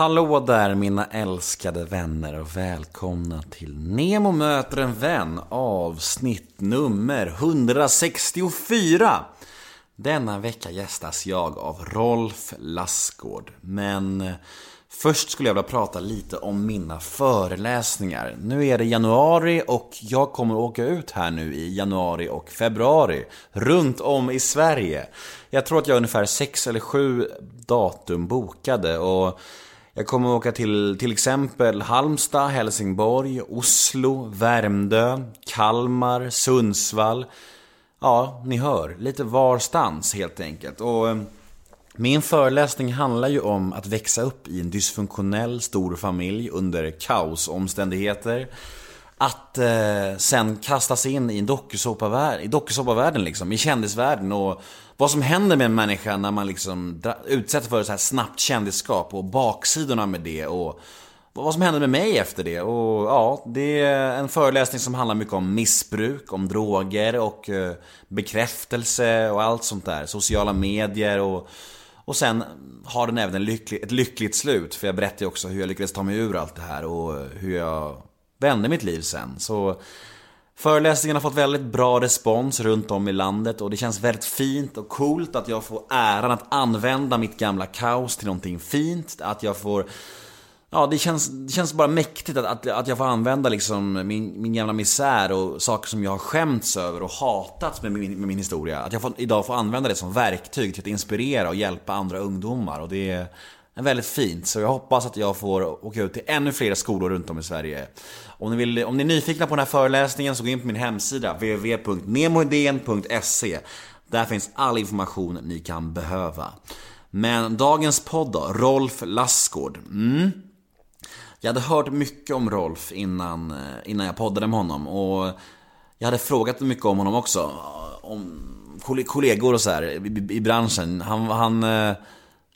Hallå där mina älskade vänner och välkomna till Nemo möter en vän avsnitt nummer 164. Denna vecka gästas jag av Rolf Lassgård. Men eh, först skulle jag vilja prata lite om mina föreläsningar. Nu är det januari och jag kommer åka ut här nu i januari och februari. Runt om i Sverige. Jag tror att jag har ungefär sex eller sju datum bokade och jag kommer åka till till exempel Halmstad, Helsingborg, Oslo, Värmdö, Kalmar, Sundsvall. Ja, ni hör. Lite varstans helt enkelt. Och eh, min föreläsning handlar ju om att växa upp i en dysfunktionell stor familj under kaosomständigheter. Att eh, sen kastas in i en dokusåpavärld, i dokusåpavärlden liksom, i kändisvärlden och vad som händer med en människa när man liksom utsätts för så här snabbt kändisskap och baksidorna med det och vad som händer med mig efter det. Och ja, det är en föreläsning som handlar mycket om missbruk, om droger och eh, bekräftelse och allt sånt där. Sociala medier och och sen har den även en lycklig, ett lyckligt slut. För jag berättar ju också hur jag lyckades ta mig ur allt det här och eh, hur jag vände mitt liv sen. Så Föreläsningen har fått väldigt bra respons runt om i landet och det känns väldigt fint och coolt att jag får äran att använda mitt gamla kaos till någonting fint. Att jag får Ja, det känns, det känns bara mäktigt att, att, att jag får använda liksom min, min gamla misär och saker som jag har skämts över och hatat med min, med min historia. Att jag får, idag får använda det som verktyg till att inspirera och hjälpa andra ungdomar. Och det är väldigt fint. Så jag hoppas att jag får åka ut till ännu fler skolor runt om i Sverige. Om ni, vill, om ni är nyfikna på den här föreläsningen så gå in på min hemsida www.nemoidén.se Där finns all information ni kan behöva. Men dagens podd då, Rolf Lassgård. Mm. Jag hade hört mycket om Rolf innan, eh, innan jag poddade med honom och jag hade frågat mycket om honom också. Om kollegor och så här, i, i branschen. Han, han, eh,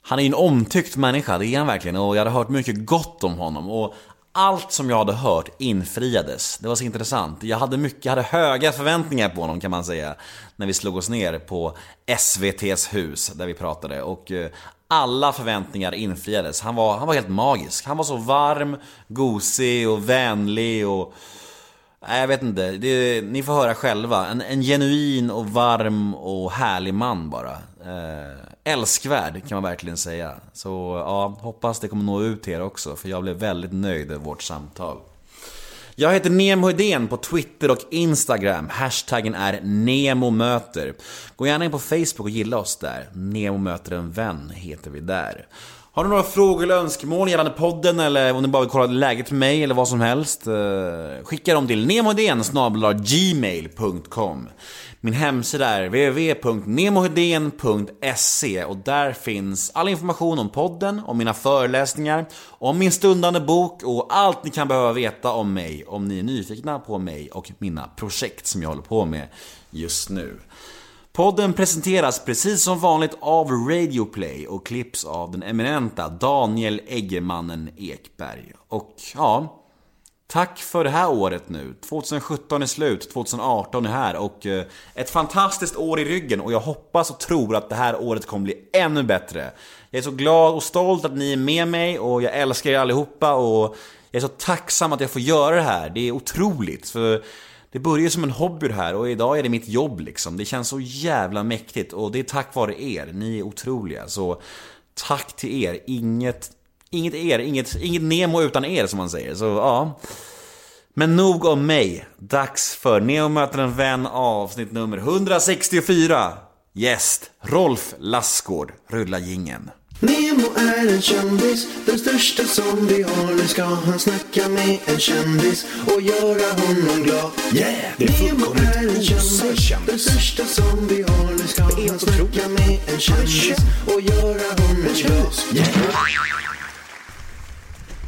han är ju en omtyckt människa, det är han verkligen. Och jag hade hört mycket gott om honom. Och allt som jag hade hört infriades. Det var så intressant. Jag hade mycket, jag hade höga förväntningar på honom kan man säga. När vi slog oss ner på SVT's hus där vi pratade. Och eh, alla förväntningar infriades. Han var, han var helt magisk. Han var så varm, gosig och vänlig och... Nej, jag vet inte. Det, ni får höra själva. En, en genuin och varm och härlig man bara. Eh, älskvärd kan man verkligen säga. Så ja, hoppas det kommer nå ut till er också. För jag blev väldigt nöjd över vårt samtal. Jag heter Nemo Idén på Twitter och Instagram. Hashtaggen är NEMOMÖTER. Gå gärna in på Facebook och gilla oss där. Nemo möter en vän heter vi där. Har du några frågor eller önskemål gällande podden eller om ni bara vill kolla läget med mig eller vad som helst? Eh, skicka dem till nemohedén gmail.com Min hemsida är www.nemohedén.se och där finns all information om podden, om mina föreläsningar, om min stundande bok och allt ni kan behöva veta om mig om ni är nyfikna på mig och mina projekt som jag håller på med just nu. Podden presenteras precis som vanligt av Radioplay och klipps av den eminenta Daniel Eggemannen Ekberg. Och ja, tack för det här året nu. 2017 är slut, 2018 är här och eh, ett fantastiskt år i ryggen och jag hoppas och tror att det här året kommer bli ännu bättre. Jag är så glad och stolt att ni är med mig och jag älskar er allihopa och jag är så tacksam att jag får göra det här. Det är otroligt. För det började som en hobby det här och idag är det mitt jobb liksom. Det känns så jävla mäktigt och det är tack vare er. Ni är otroliga. Så tack till er. Inget, inget er, inget, inget Nemo utan er som man säger. Så ja. Men nog om mig. Dags för Neo möter en vän avsnitt nummer 164. Gäst Rolf Lassgård. Rulla gingen. Nemo är en kändis, den största som vi har. Nu ska han snacka med en kändis och göra honom glad. Yeah! Det är Nemo är en kändis, den största som vi har. Nu ska han snacka med en kändis och göra honom glad. Yeah!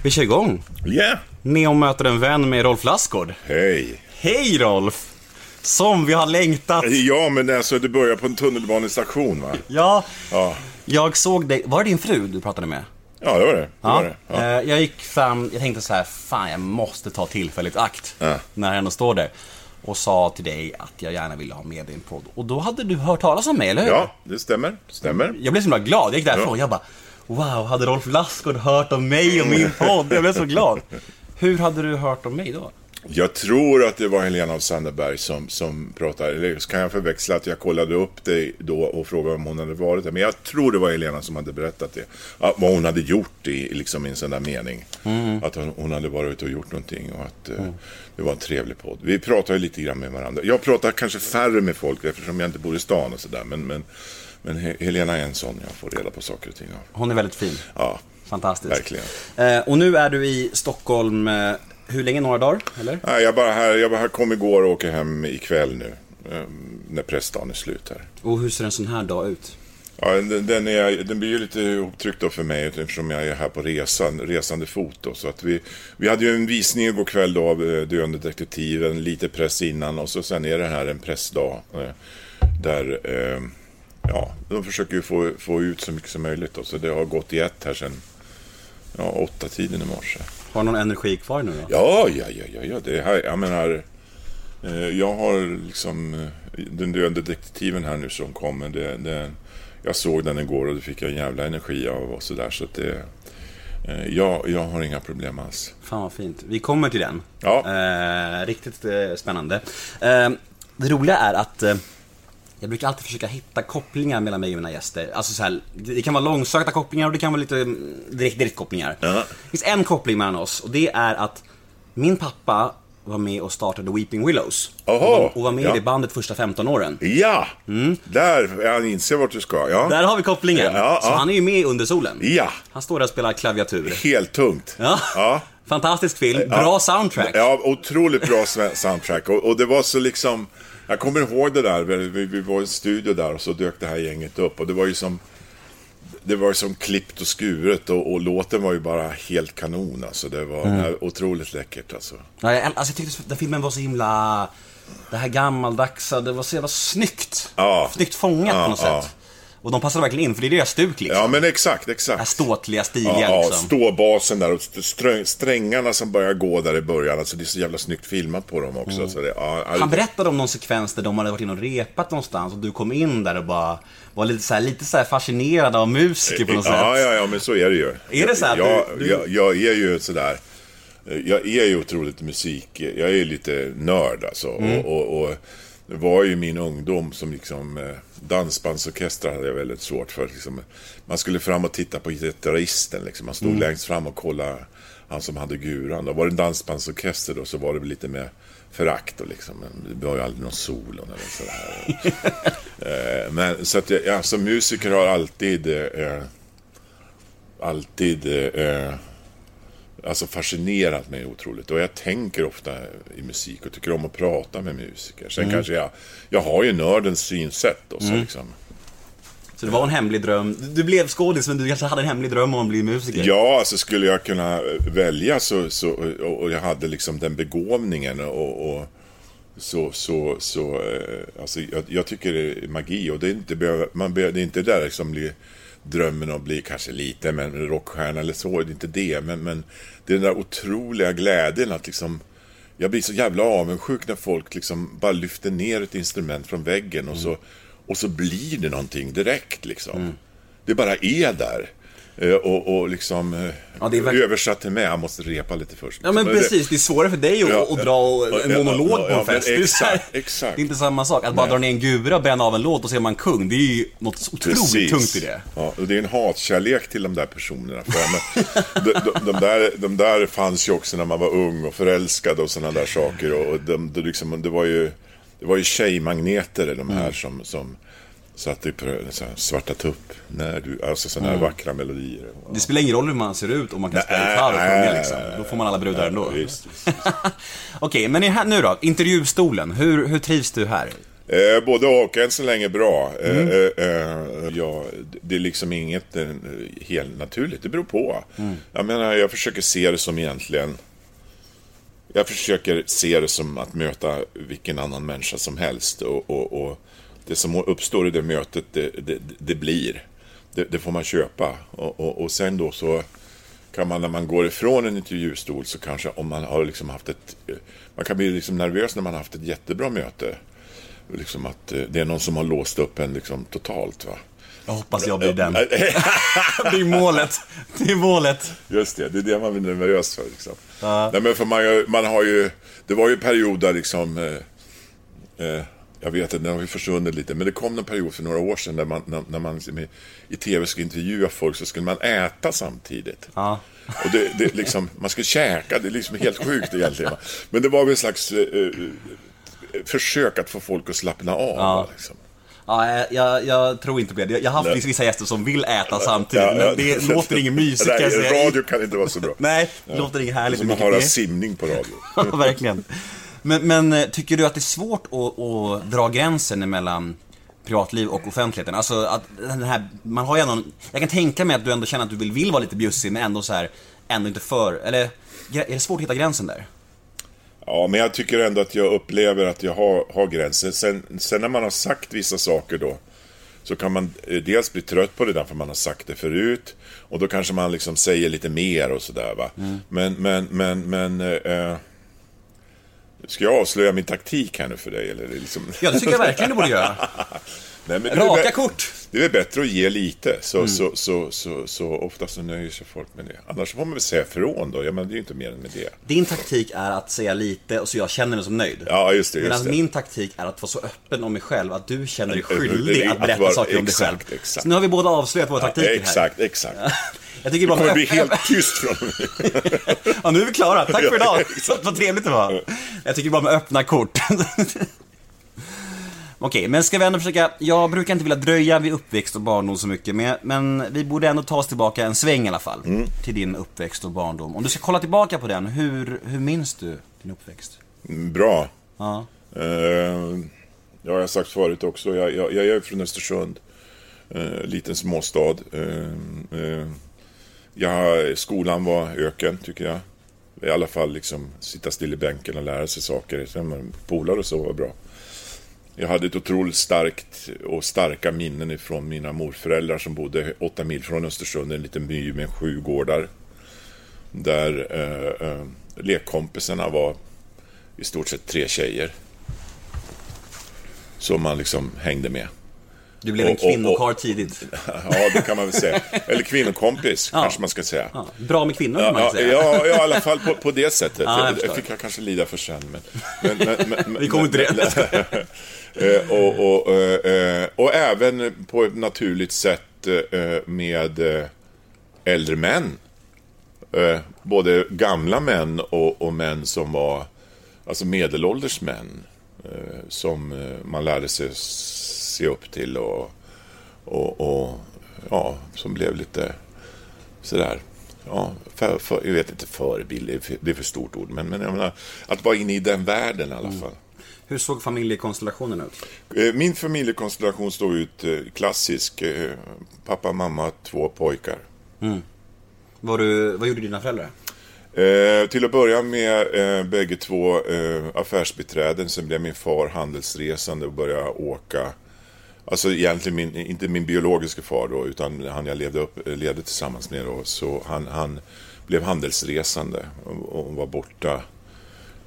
Vi kör igång. Yeah! Neo möter en vän med Rolf Lassgård. Hej! Hej Rolf! Som vi har längtat. Ja, men alltså det börjar på en tunnelbanestation va? Ja, Ja, jag såg dig. Var det din fru du pratade med? ja det var det. det, Ja. var det. Ja. Eh, Jag gick fram, jag tänkte så här, fan jag måste ta tillfället akt. Ja. När jag ändå står där. Och sa till dig att jag gärna ville ha med dig i en podd. Och då hade du hört talas om mig, eller hur? ja, det stämmer. Stämmer. Jag blev så himla glad, jag gick därifrån och jag bara Wow, hade Rolf Lassgård hört om mig och min podd? Jag blev så glad. Hur hade du hört om mig då? Jag tror att det var Helena av Sandeberg som, som pratade, eller så kan jag förväxla att jag kollade upp det då och frågade om hon hade varit där. Men jag tror det var Helena som hade berättat det. Att, vad hon hade gjort i, liksom i en sån där mening. Att hon, hon hade varit ute och gjort någonting och att eh, det var en trevlig podd. Vi pratade lite grann med varandra. Jag pratar kanske färre med folk eftersom jag inte bor i stan och sådär. Men, men, men He- Helena är en sån jag får reda på saker och ting av. Hon är väldigt fin. Ja, Fantastiskt. verkligen. Eh, och nu är du i Stockholm, eh, hur länge? Några dagar? Eller? Nej, jag bara här, jag bara här kom igår och åker hem ikväll nu. eh, När pressdagen är slut här. Och hur ser en sån här dag ut? Ja, den, den, är, den blir ju lite ihoptryckt då för mig eftersom jag är här på resan, resande fot. Då, så att vi, vi hade ju en visning igår kväll då av eh, Döende detektiven, lite press innan och så sen är det här en pressdag. eh, Där, eh, ja, de försöker ju få, få ut så mycket som möjligt då. Så det har gått i ett här sen, ja, åtta tiden i morse. Har någon energi kvar nu då? Ja, ja, ja, ja, ja. Det här, jag menar, eh, jag har liksom eh, den döende detektiven här nu som kommer. Det, det, jag såg den igår och det fick jag en jävla energi av och sådär. Så att det, eh, jag, jag har inga problem alls. Fan vad fint. Vi kommer till den. Ja. Eh, riktigt eh, spännande. Eh, det roliga är att jag brukar alltid försöka hitta kopplingar mellan mig och mina gäster. Alltså så här, det kan vara långsökta kopplingar och det kan vara lite mm, direkt, direktkopplingar. Ja. Det finns en koppling mellan oss och det är att min pappa var med och startade Weeping Willows. Oho, och, var, med ja. i det bandet första 15 åren. Ja, där, jag inser vart du ska. Ja, Där har vi kopplingen. Ja, så han är ju med under solen. ja. Han står där och spelar klaviatur. helt tungt. Ja. Fantastisk film, bra soundtrack. Ja, otroligt bra soundtrack. Och, och det var så liksom... Jag kommer ihåg det där, vi, vi var i en studio där och så dök det här gänget upp. Och det var ju som... Det var ju som klippt och skuret och, och låten var ju bara helt kanon alltså. Det var Mm. otroligt läckert alltså. Ja, jag, alltså, jag tyckte den filmen var så himla... Det här gammaldagsa, det var så jävla snyggt. Ja. Snyggt fångat Ja, på något ja. sätt. Och de passade verkligen in, för det är deras stuk liksom. Ja men exakt, Det här exakt. ståtliga, stiliga Ja, ja, liksom. ståbasen där och str- strängarna som börjar gå där i början. Alltså det är så jävla snyggt filmat på dem också. Så det, ja, Mm. Han berättade om någon sekvens där de hade varit inne och repat någonstans och du kom in där och bara var lite så här, lite så här fascinerad av musiker på något ja, sätt. Ja, ja, men så är det ju. Är det så att jag, du- du- jag, jag är ju sådär... Jag är ju otroligt musik... Jag är lite nörd alltså. Mm. Och, och, och det var ju min ungdom som liksom... eh, Dansbandsorkestrar hade jag väldigt svårt för. Liksom, man skulle fram och titta på gitarristen. Liksom. Man stod Mm. längst fram och kollade han som hade guran. Då var det en dansbandsorkester då så var det lite med förakt och liksom. Men det var ju aldrig någon solo eller sådär. Eh, Men så att jag, jag som musiker har alltid eh, alltid eh, alltså fascinerat mig otroligt. Och jag tänker ofta i musik och tycker om att prata med musiker. Sen kanske jag, jag har ju nördens synsätt och så liksom. Så det var en hemlig dröm. Du- blev skådis, men du kanske hade en hemlig dröm om att bli musiker. Ja, alltså skulle jag kunna välja så, så och jag hade liksom den begåvningen och, och så, så, så eh, alltså jag, jag tycker det är magi och det är inte, behöver- man behöver, det är inte där liksom blir drömmen att bli kanske lite men rockstjärna eller så, det är inte det, men, men det är den där otroliga glädjen att liksom jag blir så jävla avundsjuk när folk liksom bara lyfter ner ett instrument från väggen och, så, och så blir det någonting direkt liksom. Det bara är där. Eh, Och, och liksom eh, Ja, det är verkligen- översatt till mig, jag måste repa lite först. Ja men det- precis, det är svårare för dig att, Ja, att dra en monolog ja, på en fest. men Det är exakt, exakt. Det är inte samma sak. Att bara Nej. dra ner en gura och bränna av en låt och är man kung. Det är ju något otroligt Precis. tungt i det. Ja, och det är en hatkärlek till de där personerna. För, de, de, de, där, de där fanns ju också när man var ung och förälskad och sådana där saker. Och, de, de liksom, det var ju, det var ju tjejmagneter de här som, som så här, svarta tupp. När du, alltså sådana här vackra melodier. Det spelar ingen roll hur man ser ut om man kan spela gitarr och sjunga liksom. Då får man alla brudar ändå. Visst. Okej, men här, nu då? Intervjustolen. Hur, hur trivs du här? Eh, både och, än så länge bra. Eh, eh, eh, ja, det är liksom inget eh, helt naturligt, det beror på. Jag menar, jag försöker se det som egentligen... Jag försöker se det som att möta vilken annan människa som helst. Och, och, och det som uppstår i det mötet, det, det, det blir. Det, det får man köpa. Och, och, och sen då så kan man när man går ifrån en intervjustol så kanske om man har liksom haft ett... Man kan bli liksom nervös när man har haft ett jättebra möte. Liksom att eh, det är någon som har låst upp en liksom totalt. Va? Jag hoppas jag blir den. Det är målet. Det är målet. Just det, det är det man blir nervös för. Liksom. Nej, men för man, man har ju, det var ju en period där liksom, eh, eh, jag vet inte, den har ju försvunnit lite, men det kom en period för några år sedan där man, när, när man liksom i, tv skulle intervjua folk så skulle man äta samtidigt. Ja. Och det, det liksom, man skulle käka, det är liksom helt sjukt egentligen. Men det var väl en slags eh, eh, försök att få folk att slappna av. va, Liksom. Ja, jag, jag tror inte på det. Jag har haft vissa gäster som vill äta samtidigt, Ja, ja. men det låter inget mysigt Nej, radio kan inte vara så bra. Nej, det låter inget härligt. Som med att höra simning på radio. Ja, verkligen. Men, men eh, tycker du att det är svårt att, att dra gränsen mellan privatliv och offentligheten? Alltså att den här, man har ju ändå, jag kan tänka mig att du ändå känner att du vill, vill vara lite bjussig men ändå så här, ändå inte för, eller är det svårt att hitta gränsen där? Ja, men jag tycker ändå att jag upplever att jag har, har gränser. Sen, sen när man har sagt vissa saker då, så kan man eh, dels bli trött på det därför man har sagt det förut. Och då kanske man liksom säger lite mer och sådär va. Men, men, men, men... Eh, ska jag avslöja min taktik här nu för dig? Eller det liksom... Ja, det tycker jag verkligen du borde göra. Nej, men det Raka bä- kort! Det är bättre att ge lite, så, så, så, så, så ofta så nöjer sig folk med det. Annars får man väl säga ifrån då, ja men det är ju inte mer än med det. Din taktik är att säga lite och så jag känner mig som nöjd. Ja, just det, just Medan det. min taktik är att vara så öppen om mig själv att du känner dig skyldig att berätta saker om dig själv. exakt. Så nu har vi båda avslöjat våra taktiker här. Exakt, exakt. Jag tycker Det bara bli helt tyst från. Ja, nu är vi klara. Tack för idag. Så, vad trevligt det var. Jag tycker bara med öppna kort. Okej, men ska vi ändå försöka... Jag brukar inte vilja dröja vid uppväxt och barndom så mycket, men, men vi borde ändå ta oss tillbaka en sväng i alla fall. Mm. Till din uppväxt och barndom. Om du ska kolla tillbaka på den, hur, hur minns du din uppväxt? Bra. Ja. Eh, ja, jag har sagt förut också, jag, jag, jag är från Östersund. Eh, liten småstad. Eh, Ja, skolan var öken, tycker jag. I alla fall liksom sitta still i bänken och lära sig saker. Sen polare och så var bra. Jag hade ett otroligt starkt och starka minnen ifrån mina morföräldrar som bodde åtta mil från Östersund, en liten by med sju gårdar. Där eh, eh, lekkompisarna var i stort sett tre tjejer. Som man liksom hängde med. Du blev en Och- och- kvinnokarl tidigt. Ja, det kan man väl säga. Eller kvinnokompis, kanske man ska säga. Ja, bra med kvinnor kan Ja, man ja, säga. ja, ja, i alla fall på, på det sättet. Ja, jag det förstår. fick jag kanske lida för sen. Men, men, men, men, Vi kommer inte det. Eh, och, och, eh, eh, och även på ett naturligt sätt med äldre män. Både gamla män och, och män som var alltså medelålders män. Som man lärde sig se upp till och, och, och ja, som blev lite sådär. Ja, för, för, jag vet inte förebild, det är för, stort ord, men, men jag menar, att vara inne i den världen i alla fall. Hur såg familjekonstellationen ut? Eh, Min familjekonstellation står ut eh, klassisk. eh, Pappa, mamma, två pojkar. Var du, vad gjorde dina föräldrar? Eh, till att börja med eh, bägge två eh, affärsbiträden. Sen blev min far handelsresande och började åka. Alltså egentligen min, inte min biologiska far då, utan han jag levde, upp, levde tillsammans med då. Så han, han blev handelsresande och, och var borta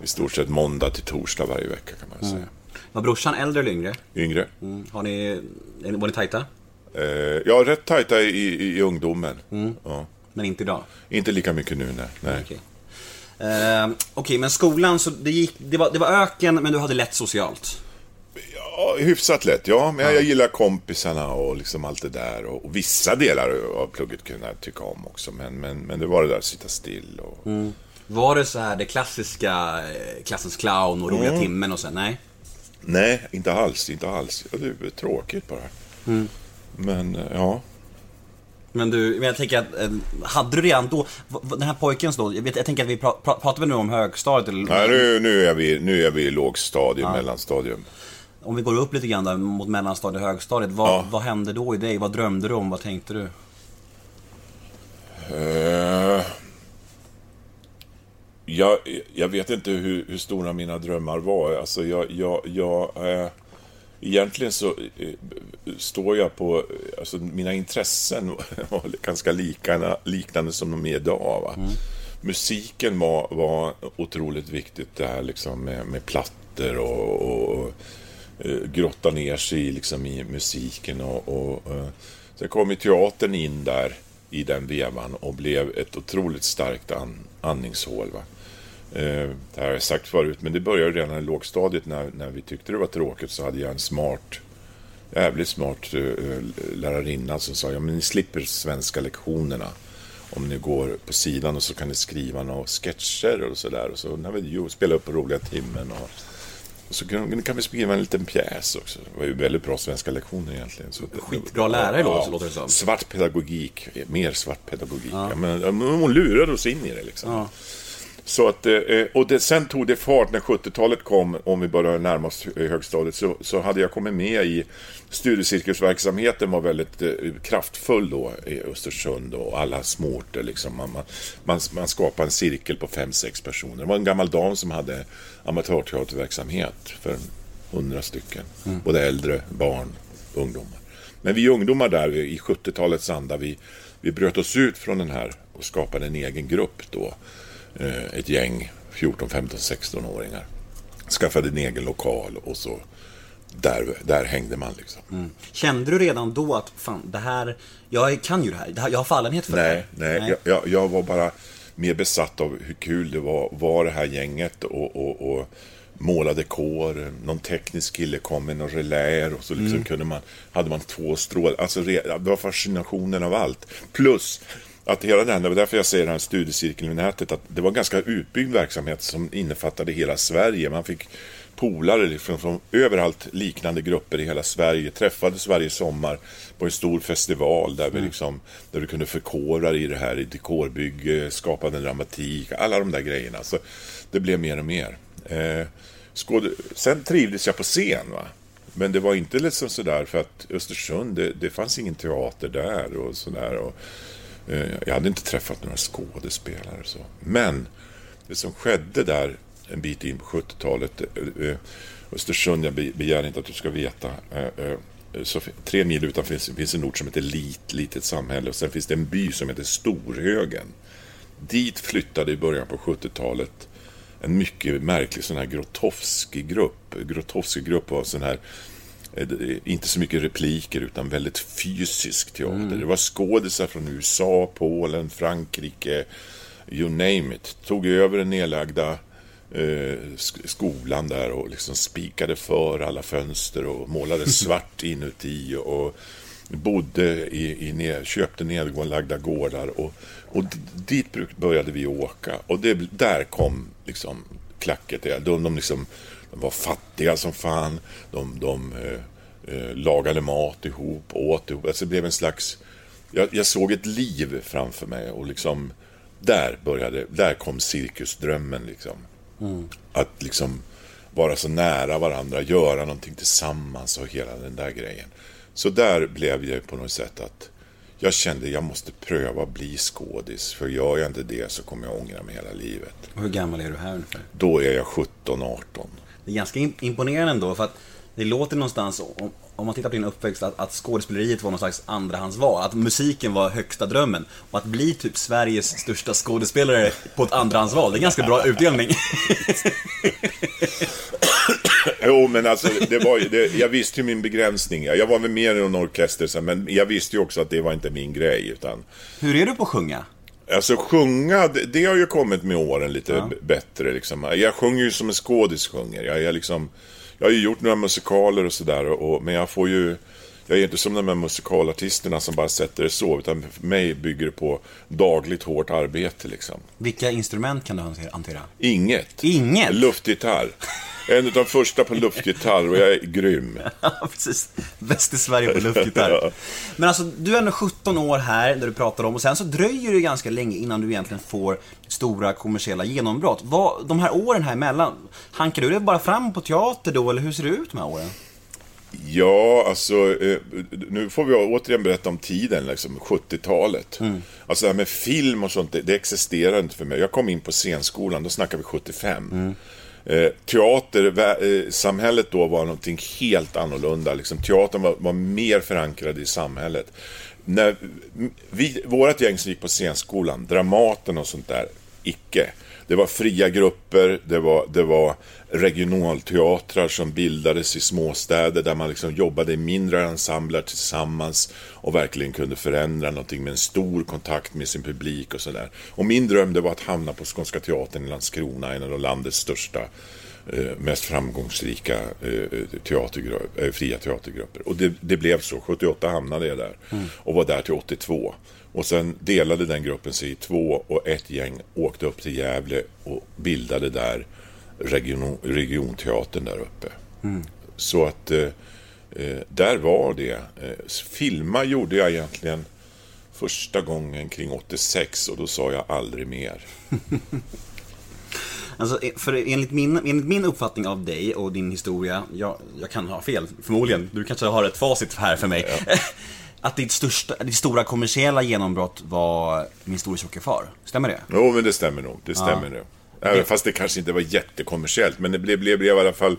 i stort sett måndag till torsdag varje vecka kan man säga. Var brorsan äldre eller yngre? Yngre. Mm. Har ni, var ni tajta? Eh, ja, rätt tajta i, i, i ungdomen. Ja. Men inte idag? Inte lika mycket nu, nej. nej. Okej. Eh, Okej, men skolan, så det, gick, det, var, det var öken, men du hade lätt socialt? Ja, hyfsat lätt, ja. Men jag, jag gillar kompisarna och liksom allt det där. Och, och vissa delar av plugget kunde jag tycka om också. Men, men, men det var det där att sitta still och... Var det så här det klassiska, eh, klassens clown och roliga timmen och sen, nej? Nej, inte alls, inte alls. Ja, det är tråkigt bara. Men, eh, ja. Men du, men jag tänker att, eh, hade du redan då, den här pojken då, jag, vet, jag tänker att vi pra, pra, pratar vi nu om högstadiet eller? Nej, nu, nu, är vi, nu är vi i lågstadium, mellanstadium. Om vi går upp lite grann där mot mellanstadiet och högstadiet, vad, Ja. vad hände då i dig? Vad drömde du om? Vad tänkte du? Eh, jag, jag vet inte hur, hur stora mina drömmar var. Alltså jag, jag, jag, eh, egentligen så eh, står jag på... Alltså mina intressen var ganska likana, liknande som de är idag. Va? Musiken var, var otroligt viktigt det här liksom med, med plattor och, och Eh, grotta ner sig i, liksom, i musiken och, och eh, Sen kom ju teatern in där i den vevan och blev ett otroligt starkt an, andningshål. Va? Eh, det här har jag sagt förut, men det började redan i lågstadiet när, när vi tyckte det var tråkigt så hade jag en smart, jävligt smart uh, lärarinna som sa ja men ni slipper svenska lektionerna om ni går på sidan och så kan ni skriva några sketcher och sådär. Och så när vi ju spela upp på roliga timmen och så kan, kan vi skriva en liten pjäs också. Det var ju väldigt bra svenska lektioner egentligen. Så, Skitbra lärare så låter det som. Svart pedagogik, mer svart pedagogik. Ja. Men, hon lurade oss in i det liksom. Så att, eh, och det, sen tog det fart när 70-talet kom, om vi började närma oss högstadiet, så, så hade jag kommit med i studiecirkelsverksamheten var väldigt eh, kraftfull då i Östersund och alla småorter. Liksom. Man, man, man skapade en cirkel på fem sex personer. Det var en gammal dam som hade amatörteaterverksamhet för hundra stycken. Mm. Både äldre, barn, ungdomar. Men vi ungdomar där i 70-talets anda, vi, vi bröt oss ut från den här och skapade en egen grupp då. Eh, ett gäng 14, 15, 16-åringar. Skaffade en egen lokal och så där, där hängde man liksom. Mm. Kände du redan då att fan, det här, jag kan ju det här, jag har fallenhet för nej, det här? Nej, nej. Jag, jag, var bara mer besatt av hur kul det var, var det här gänget och, och, och måla dekor. Någon teknisk kille kom med några reläer och så liksom mm. kunde man, hade man två strålar. Alltså det var fascinationen av allt. Plus att hela den, det var därför jag säger den här studiecirkeln i nätet, att det var en ganska utbyggd verksamhet som innefattade hela Sverige. Man fick polare liksom från överallt liknande grupper i hela Sverige. Träffades varje sommar på en stor festival där vi mm. liksom, där vi kunde förkovra i det här, i dekorbygge, skapade en dramatik, alla de där grejerna. Så det blev mer och mer. Eh, skåd... Sen trivdes jag på scen. Va? Men det var inte liksom sådär för att Östersund, det, det fanns ingen teater där och sådär. Och, Eh, jag hade inte träffat några skådespelare så. Men det som skedde där en bit in på 70-talet. Eh, eh, Östersund, jag begär inte att du ska veta. Så tre mil utanför finns, finns en ort som heter Lit, litet samhälle. Och sen finns det en by som heter Storhögen. Dit flyttade i början på 70-talet en mycket märklig sån här Grotowski-grupp. Grotowski-grupp var sån här inte så mycket repliker utan väldigt fysisk teater. Mm. Det var skådisar från USA, Polen, Frankrike, you name it. Tog över den nedlagda eh, skolan där och liksom spikade för alla fönster och målade svart inuti och bodde i, i ned, köpte nedlagda gårdar och, och dit började vi åka och det, där kom liksom klacket. De, de, liksom, de var fattiga som fan. De, de eh, eh, lagade mat ihop, åt ihop. Alltså det blev en slags... Jag, jag, såg ett liv framför mig och liksom där började, där kom cirkusdrömmen liksom. Mm. Att liksom vara så nära varandra, göra någonting tillsammans och hela den där grejen. Så där blev jag på något sätt att jag kände att jag måste pröva att bli skådis. För gör jag inte det så kommer jag ångra mig hela livet. Och hur gammal är du här ungefär? Då är jag 17-18. Det är ganska imponerande ändå för att det låter någonstans, om man tittar på din uppväxt, att, att skådespeleriet var någon slags andrahandsval. Att musiken var högsta drömmen. Och att bli typ Sveriges största skådespelare på ett andrahandsval, det är ganska bra utdelning. jo, men alltså, det var det, jag visste ju min begränsning. Jag var väl mer än en orkester, men jag visste ju också att det var inte min grej. Utan... Hur är du på att sjunga? Alltså sjunga, det, det har ju kommit med åren lite ja. bättre. Liksom. Jag sjunger ju som en skådis sjunger. Jag, jag liksom jag har ju gjort några musikaler och sådär, men jag får ju... Jag är inte som de här musikalartisterna som bara sätter det så, utan för mig bygger det på dagligt hårt arbete liksom. Vilka instrument kan du hantera? Inget. Inget? Luftgitarr. En av de första på luftgitarr och jag är grym. Ja, precis. Bäst i Sverige på luftgitarr. Men alltså, du är ändå 17 år här, där du pratar om, och sen så dröjer det ganska länge innan du egentligen får stora kommersiella genombrott. Vad, de här åren här emellan, hankar du dig bara fram på teater då, eller hur ser det ut de här åren? Ja, alltså eh, nu får vi återigen berätta om tiden, liksom 70-talet. Mm. Alltså det här med film och sånt, det, det existerar inte för mig. Jag kom in på scenskolan, då snackar vi 75. Mm. Eh, teatersamhället eh, då var någonting helt annorlunda. Liksom, teatern var, var mer förankrad i samhället. När vi, vårat gäng som gick på scenskolan, Dramaten och sånt där, icke. Det var fria grupper, det var, det var regionalteatrar som bildades i småstäder där man liksom jobbade i mindre ensembler tillsammans och verkligen kunde förändra någonting med en stor kontakt med sin publik och sådär. Och min dröm det var att hamna på Skånska Teatern i Landskrona, en av landets största eh, mest framgångsrika eh, teatergrupper, eh, fria teatergrupper. Och det, det blev så. 78 hamnade jag där och var där till 82. Och sen delade den gruppen sig i två och ett gäng åkte upp till Gävle och bildade där region, regionteatern där uppe. Så att eh, eh, där var det. Eh, filma gjorde jag egentligen första gången kring 86 och då sa jag aldrig mer. Alltså, för enligt min, enligt min uppfattning av dig och din historia, jag, jag kan ha fel, förmodligen. Du kanske har ett facit här för mig. Att ditt, största, ditt stora kommersiella genombrott var Min store tjocke far. Stämmer det? Jo, men det stämmer nog. Det stämmer nog. Även fast det kanske inte var jättekommersiellt, men det blev, blev, blev i alla fall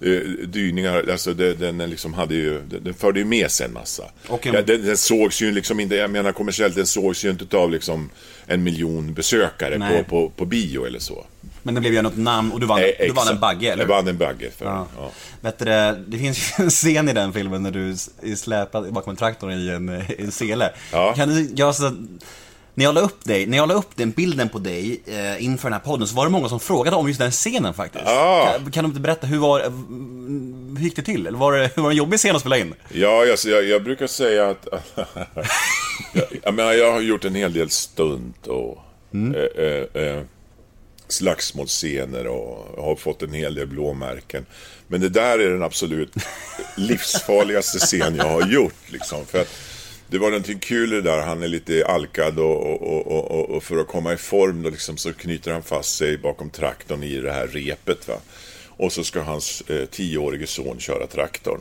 eh, dyningar, alltså det, den liksom hade ju, den, förde ju med sig en massa. En- ja, den, den sågs ju liksom inte, jag menar kommersiellt, den sågs ju inte av liksom en miljon besökare Nej. på, på, på bio eller så. Men det blev ju något namn och du vann, Eh, du vann en bagge, eller Jag vann en bagge för Ja. ja. Vet du, det det finns ju en scen i den filmen när du är släpad bakom en traktor i en, i en sele. Ja. Kan du göra så när jag la upp dig, när jag la upp den bilden på dig eh, inför den här podden så var det många som frågade om just den scenen faktiskt. Ah. Kan, kan du inte berätta, hur var hur gick det till? Eller var det, hur var det en jobbig scen att spela in? Ja, alltså, jag, jag brukar säga att... jag, jag, menar, jag har gjort en hel del stunt och eh, eh, eh, slagsmålscener och har fått en hel del blåmärken. Men det där är den absolut livsfarligaste scen jag har gjort. Liksom, för att det var någonting kul det där. Han är lite alkad och, och, och, och, och för att komma i form då liksom, så knyter han fast sig bakom traktorn i det här repet. Va? Och så ska hans eh, tioårige son köra traktorn.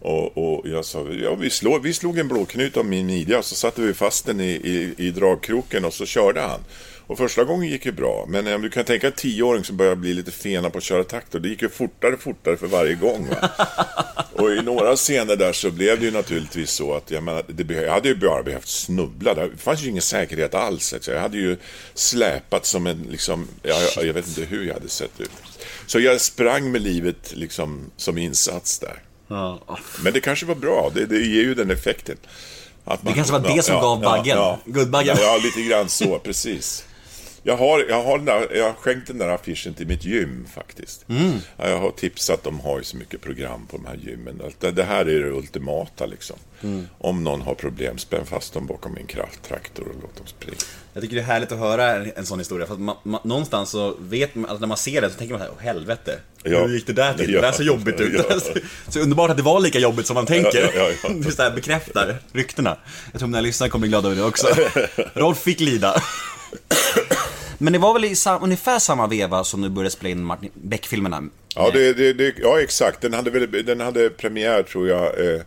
Och, och jag sa, ja vi, slår, vi slog en blåknut av min midja och så satte vi fast den i, i, i dragkroken och så körde han. Och första gången gick ju bra, men om du kan tänka en tioåring som börjar bli lite fena på att köra traktor, det gick ju fortare och fortare för varje gång. Va? Och i några scener där så blev det ju naturligtvis så att, jag menar, det, jag hade ju bara behövt snubbla, det fanns ju ingen säkerhet alls. alltså. Jag hade ju släpat som en, liksom, jag, jag, vet inte hur jag hade sett ut. Så jag sprang med livet liksom som insats där. Ja. Men det kanske var bra, det, det ger ju den effekten. Man, Det kanske var det som gav baggen. Guldbaggen. Ja, ja, lite grann så, precis. Jag har, jag, har där, jag har skänkt den där affischen till mitt gym faktiskt. Mm. Ja, jag har tipsat, de har ju så mycket program på de här gymmen. Det, det här är det ultimata liksom. Mm. Om någon har problem, spänn fast dem bakom min krafttraktor och låt dem springa. Jag tycker det är härligt att höra en sån historia, för att man, man, någonstans så vet man, alltså när man ser det så tänker man såhär, åh helvete. Ja. Hur gick det där till? Ja. Det där ser jobbigt ut. Ja. så underbart att det var lika jobbigt som man tänker. Ja, ja, ja. Det så här bekräftar ryktena. Jag tror mina lyssnare kommer bli glada över det också. Rolf fick lida. Men det var väl i sam, ungefär samma veva som du började spela in Martin Beck-filmerna? Ja, det, det, det, ja exakt. Den hade, väl, den hade premiär, tror jag, eh,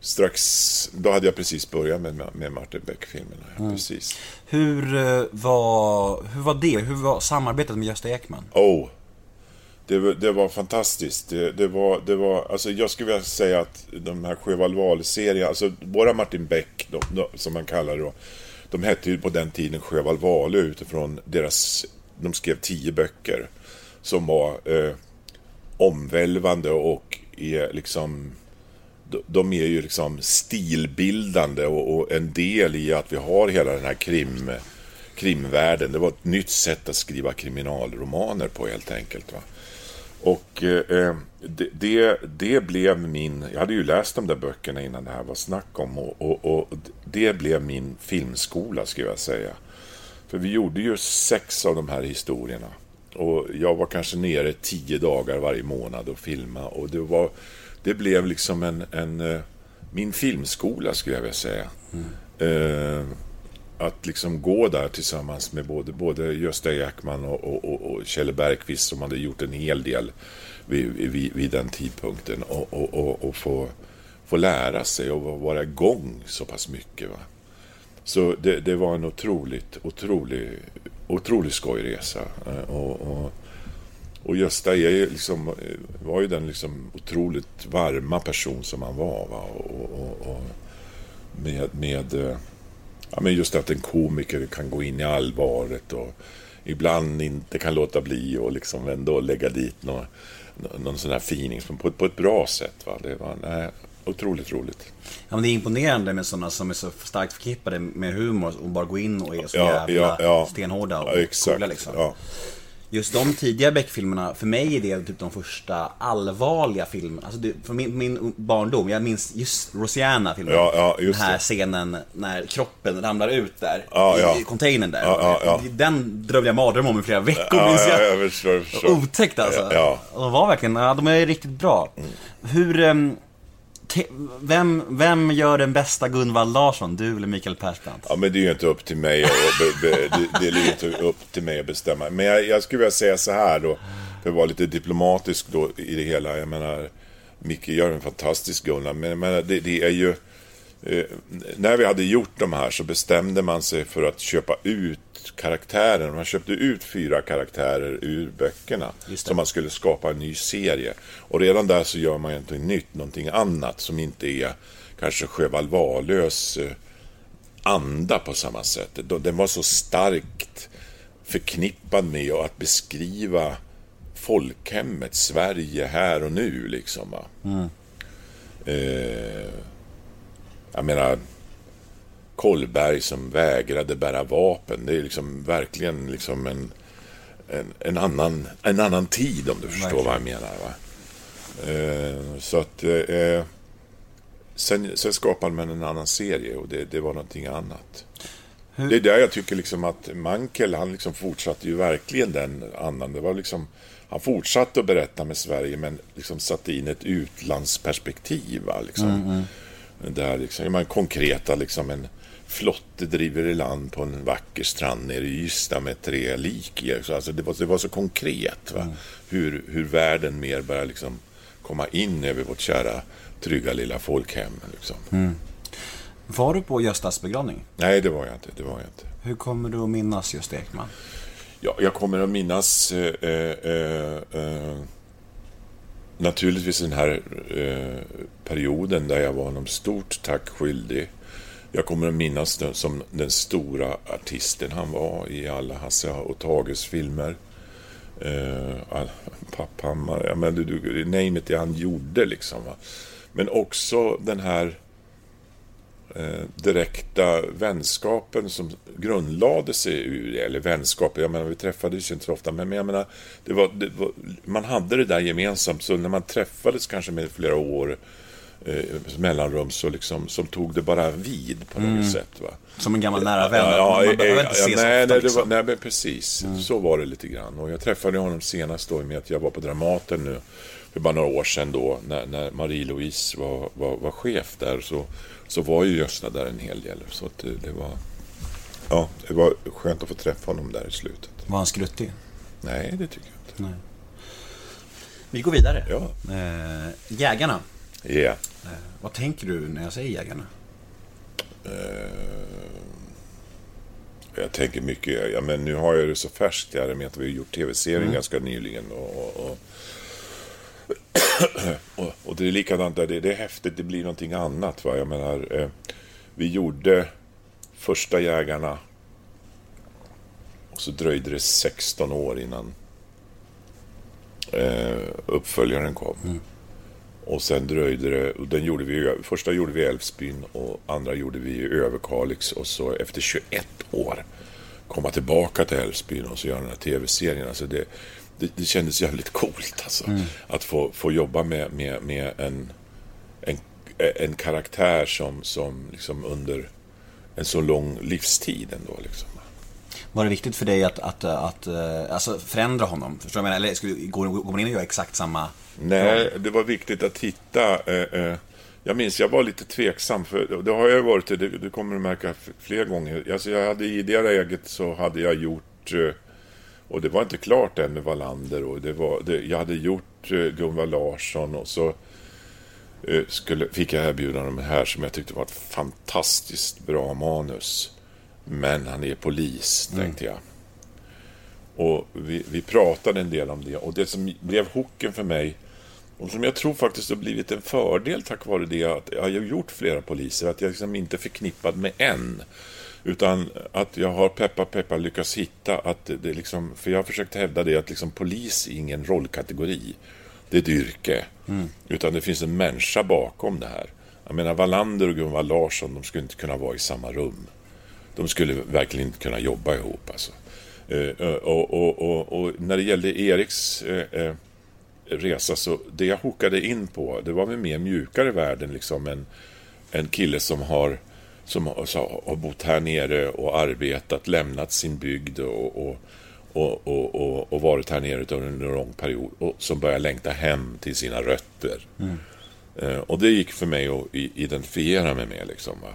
strax... Då hade jag precis börjat med, med Martin Beck-filmerna. Ja, Precis. Hur, eh, var, hur var det? Hur var samarbetet med Gösta Ekman? Oh, det, var- det var fantastiskt. Det, det, var, det var, alltså jag skulle vilja säga att de här Sjöwall Wahl-serierna, alltså våra Martin Beck, de, de, som man kallar det då, de hette ju på den tiden Sjöwall Wahlöö utifrån deras, de skrev tio böcker som var eh, omvälvande och är liksom de- är ju liksom stilbildande och, och en del i att vi har hela den här krim, krimvärlden. Det var ett nytt sätt att skriva kriminalromaner på helt enkelt. Va? Och eh, det, det, det blev min... Jag hade ju läst de där böckerna innan det här var snack om och, och, och det blev min filmskola skulle jag säga. För vi gjorde ju sex av de här historierna. Och jag var kanske nere tio dagar varje månad och filma och det var... Det blev liksom en... en eh, min filmskola skulle jag vilja säga. Eh, att liksom gå där tillsammans med både, både Gösta Ekman och, och, och, och Kjell Bergqvist som hade gjort en hel del vid, vid, vid den tidpunkten och, och, och, och få, få lära sig och vara igång så pass mycket. Va? Så det, det var en otroligt, otrolig, otrolig skojresa. resa. Och, och, och Gösta är liksom, eh, var ju den liksom otroligt varma person som han var. Va? Och, och, och med, med, eh, ja, men just att en komiker kan gå in i allvaret och ibland inte kan låta bli och liksom ändå lägga dit någon, någon sån här fining på, på ett bra sätt. Va? Det var nej, otroligt roligt. Ja, men det är imponerande med sådana som är så starkt förknippade med humor och bara går in och är så Ja, jävla ja, ja. stenhårda och Ja, exakt. coola liksom. Ja. Just de tidiga Beck-filmerna, för mig är det typ de första allvarliga filmerna. Alltså det, från min, min barndom, jag minns just Rosianna-filmen. Ja, ja, just Den här det. scenen när kroppen ramlar ut där, Ja, i, ja. i containern där. Ja. Den drömde jag mardröm om i flera veckor, minns ja, jag. jag förstår, jag förstår. Otäckt alltså. Ja. De var verkligen, ja, de är riktigt bra. Hur, ehm, vem, vem gör den bästa Gunvald Larsson? Du eller Mikael Persbrandt? Ja, men det är ju inte upp till mig att, be, be, det, det är inte upp till mig att bestämma. Men jag, jag skulle vilja säga så här då, för att vara lite diplomatisk då i det hela. Jag menar, Micke gör en fantastisk Gunnar, men jag menar, det, det är ju... Eh, när vi hade gjort de här så bestämde man sig för att köpa ut karaktären. Man köpte ut fyra karaktärer ur böckerna. Så man skulle skapa en ny serie. Och redan där så gör man någonting nytt, någonting annat som inte är kanske Sjöwall Wahlöös eh, anda på samma sätt. Den- var så starkt förknippad med att beskriva folkhemmet, Sverige här och nu liksom. Va? Eh, jag menar, Kolberg som vägrade bära vapen. Det är liksom verkligen liksom en, en, en, annan, en annan tid om du förstår vad jag menar. Va? Eh, så att... Eh, sen, sen skapade man en annan serie och det, det var någonting annat. Det är där jag tycker liksom att Mankel, han liksom fortsatte ju verkligen den andan. Det var liksom, han fortsatte att berätta med Sverige men liksom satte in ett utlandsperspektiv. Va? Liksom. Där liksom, man konkreta liksom en flotte driver i land på en vacker strand nere i Ystad med tre lik i. Så Alltså det, var, det var så konkret. Va? Hur, hur världen mer börjar liksom komma in över vårt kära trygga lilla folkhem. Liksom. Var du på Göstas begravning? Nej, det var jag inte. Det var jag inte. Hur kommer du att minnas just Ekman? Ja, jag kommer att minnas eh, eh, eh, naturligtvis den här eh, perioden där jag var honom stort tack skyldig. Jag kommer att minnas den som den stora artisten han var i alla Hasse och Tages filmer. Eh, Papphammar, ja men du, du, name it, det han gjorde liksom. Va? Men också den här direkta vänskapen som grundlade sig ur, eller vänskap, jag menar vi träffades ju inte så ofta, men jag menar, det var, det var, man hade det där gemensamt, så när man träffades kanske med flera år eh, mellanrum så liksom, som tog det bara vid på något sätt. Va? Som en gammal nära vän? Ja, ja, man behöver eh, inte ja, ses nej, ofta det liksom. var, nej, precis. Så var det lite grann. Och jag träffade honom senast då med att jag var på Dramaten nu för bara några år sedan då när, när Marie-Louise var, var, var chef där så, så var ju Gösta där en hel del. Så att det, det var Ja, det var skönt att få träffa honom där i slutet. Var han skruttig? Nej, det tycker jag inte. Vi går vidare. Ja. Eh, jägarna. Yeah. Eh, vad tänker du när jag säger Jägarna? Jag tänker mycket, ja, men nu har jag det så färskt här med att vi har gjort tv-serien ganska nyligen. Och, och, och, och det är likadant där, det, det är häftigt, det blir någonting annat. Va? Jag menar, eh, vi gjorde första Jägarna och så dröjde det 16 år innan eh, uppföljaren kom. Och sen dröjde det, och den gjorde vi, första gjorde vi Älvsbyn och andra gjorde vi i Överkalix och så efter 21 år komma tillbaka till Älvsbyn och så göra den här tv-serien. Alltså det, det, det kändes jävligt coolt alltså. Att få, få jobba med, med, med en, en, en karaktär som, som liksom under en så lång livstid ändå liksom. Var det viktigt för dig att, att, att, eh, alltså förändra honom? Förstår du vad jag menar? Eller skulle, går, går man in och gör exakt samma? Nej, det var viktigt att hitta. Eh, eh, jag minns, jag var lite tveksam. För det har jag varit, det, det kommer du märka fler gånger. Alltså, jag hade i det läget så hade jag gjort, eh, och det var inte klart än med Wallander. Och det var, det, jag hade gjort eh, Gunvar Larsson och så eh, skulle, fick jag erbjudande om det här som jag tyckte var ett fantastiskt bra manus. Men han är polis, tänkte jag. Och vi, vi pratade en del om det. Och det som blev hooken för mig, och som jag tror faktiskt har blivit en fördel tack vare det, att jag har gjort flera poliser, att jag liksom inte är förknippad med en. Utan att jag har peppa peppa lyckats hitta att det, liksom, för jag har försökt hävda det att liksom polis är ingen rollkategori. Det är ett yrke. Utan det finns en människa bakom det här. Jag menar Wallander och Gunvald Larsson, de skulle inte kunna vara i samma rum. De skulle verkligen inte kunna jobba ihop alltså. Eh, och, och, och, och när det gällde Eriks eh, eh, resa så det jag hokade in på det var med mer mjukare världen liksom en, en kille som har som har, så har bott här nere och arbetat, lämnat sin bygd och, och, och, och, och, varit här nere under en lång period och som börjar längta hem till sina rötter. Eh, och det gick för mig att identifiera mig med liksom. Va?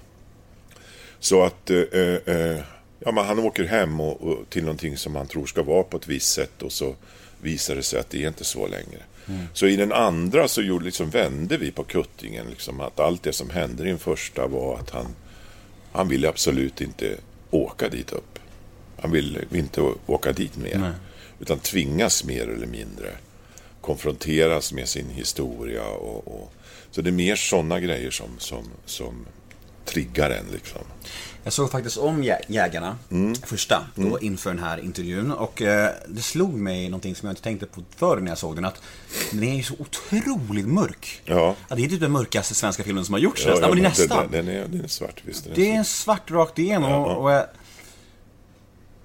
Så att eh, eh, ja, men han åker hem och, och, till någonting som han tror ska vara på ett visst sätt och så visar det sig att det är inte så längre. Så i den andra så gjorde, liksom, vände vi på kuttingen. Liksom, att allt det som hände i den första var att han, han ville absolut inte åka dit upp. Han ville inte åka dit mer. Utan tvingas mer eller mindre konfronteras med sin historia. Och, och, så det är mer sådana grejer som, som, som triggar en. Liksom. Jag såg faktiskt om Jä- Jägarna, första, då inför den här intervjun. Och eh, det slog mig någonting som jag inte tänkte på förr när jag såg den. Att den är ju så otroligt mörk. Ja. det är typ den mörkaste svenska filmen som har gjorts Ja, nästan. ja, men det är nästan. Den, den, är, den är svart, visst. Den är Det är en svart rakt igenom. Ja. Och, och, jag-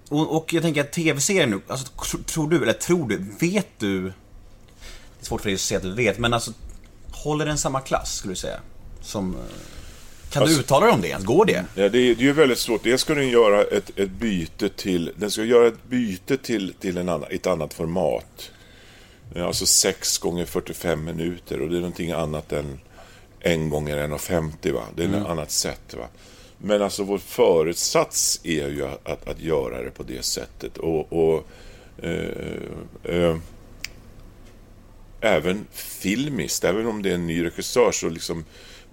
och, och jag tänker att tv-serien nu, alltså, tr- tror du, eller tror du, vet du? Det är svårt för dig att säga att du vet, men alltså håller den samma klass, skulle du säga? Som... Kan Alltså- du uttala dig om det ens? Går det? Ja, det är, det är ju väldigt svårt. Dels ska den göra ett, ett byte till, den ska göra ett byte till, till en annan, ett annat format. Alltså 6 gånger 45 minuter och det är någonting annat än en gånger 1,50 va. Det är ett annat sätt va. Men alltså vår förutsats är ju att, att göra det på det sättet. Och, och eh, eh, även filmiskt, även om det är en ny regissör så liksom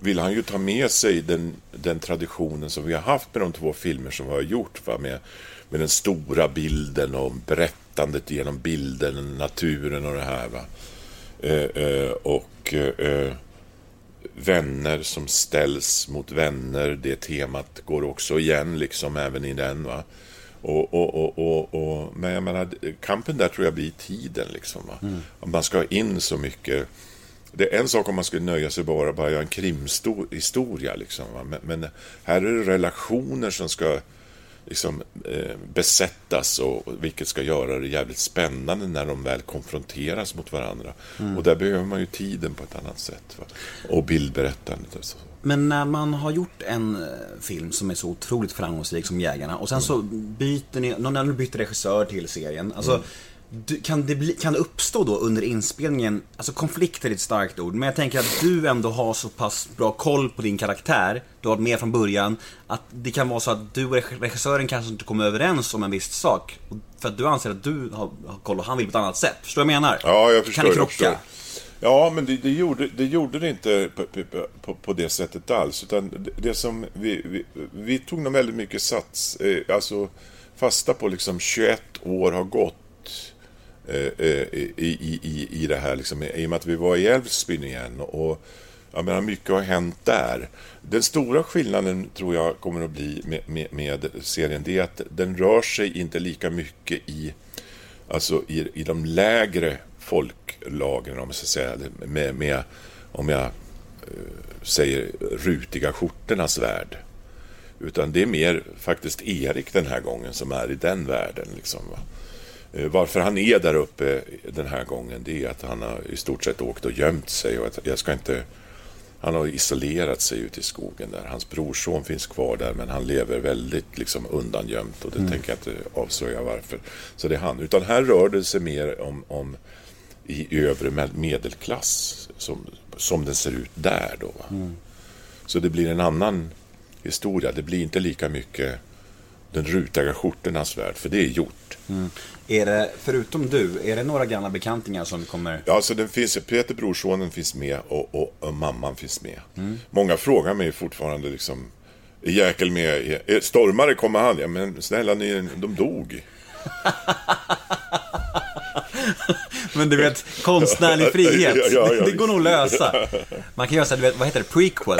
vill han ju ta med sig den, den traditionen som vi har haft med de två filmer som vi har gjort. Va? Med, med den stora bilden och berättandet genom bilden, naturen och det här. Va? Eh, eh, och eh, vänner som ställs mot vänner. Det temat går också igen liksom även i den. Va? Och, och, och, och, men jag menar, kampen där tror jag blir tiden liksom. Va? Att Man ska ha in så mycket. Det är en sak om man skulle nöja sig bara göra en krimhistoria liksom. Men, men här är det relationer som ska liksom, eh, besättas och och vilket ska göra det jävligt spännande när de väl konfronteras mot varandra. Och där behöver man ju tiden på ett annat sätt. Va? Och bildberättandet och så. Men när man har gjort en eh, film som är så otroligt framgångsrik som Jägarna och sen så byter ni, när du byter regissör till serien, alltså du, kan, det bli, kan det uppstå då under inspelningen, alltså konflikt är ett starkt ord, men jag tänker att du ändå har så pass bra koll på din karaktär, du har varit med från början, att det kan vara så att du och reg- regissören kanske inte kommer överens om en viss sak, för att du anser att du har, har koll och han vill på ett annat sätt. Förstår du vad jag menar? Ja, jag förstår. Kan det krocka? Ja, men det, det, gjorde, det gjorde det inte på, på- på, det sättet alls. Utan det, det som vi, vi, vi tog nog väldigt mycket sats, eh, alltså fasta på liksom 21 år har gått Eh, eh, i, i, i, det här. Liksom, I och med att vi var i Älvsbyn igen. Och, jag menar, mycket har hänt där. Den stora skillnaden tror jag kommer att bli med, med, med serien, det är att den rör sig inte lika mycket i alltså i, i de lägre folklagren, om jag ska säga med, med om jag eh, säger rutiga skjortornas värld. Utan det är mer faktiskt Erik den här gången som är i den världen. Liksom, va? Eh, Varför han är där uppe den här gången, det är att han har i stort sett åkt och gömt sig. Och att jag ska inte... Han har isolerat sig ute i skogen där. Hans brorson finns kvar där, men han lever väldigt liksom undangömt. Och det tänker jag inte avslöja varför. Så det är han. Utan här rör det sig mer om, om i övre med- medelklass, som, som den ser ut där. Då, va? Så det blir en annan historia. Det blir inte lika mycket den rutiga skjortornas värld, för det är gjort. Är det, förutom du, är det några gamla bekantingar som kommer... Ja, alltså den finns, Peter Brorsonen finns med och, och, och mamman finns med. Många frågar mig fortfarande liksom, är Jäkel med? Stormare kommer han? Ja, men snälla ni, de dog. Men du vet, konstnärlig frihet, Ja, ja, ja, det går nog att lösa. Man kan göra så här, du vet, vad heter det, prequel?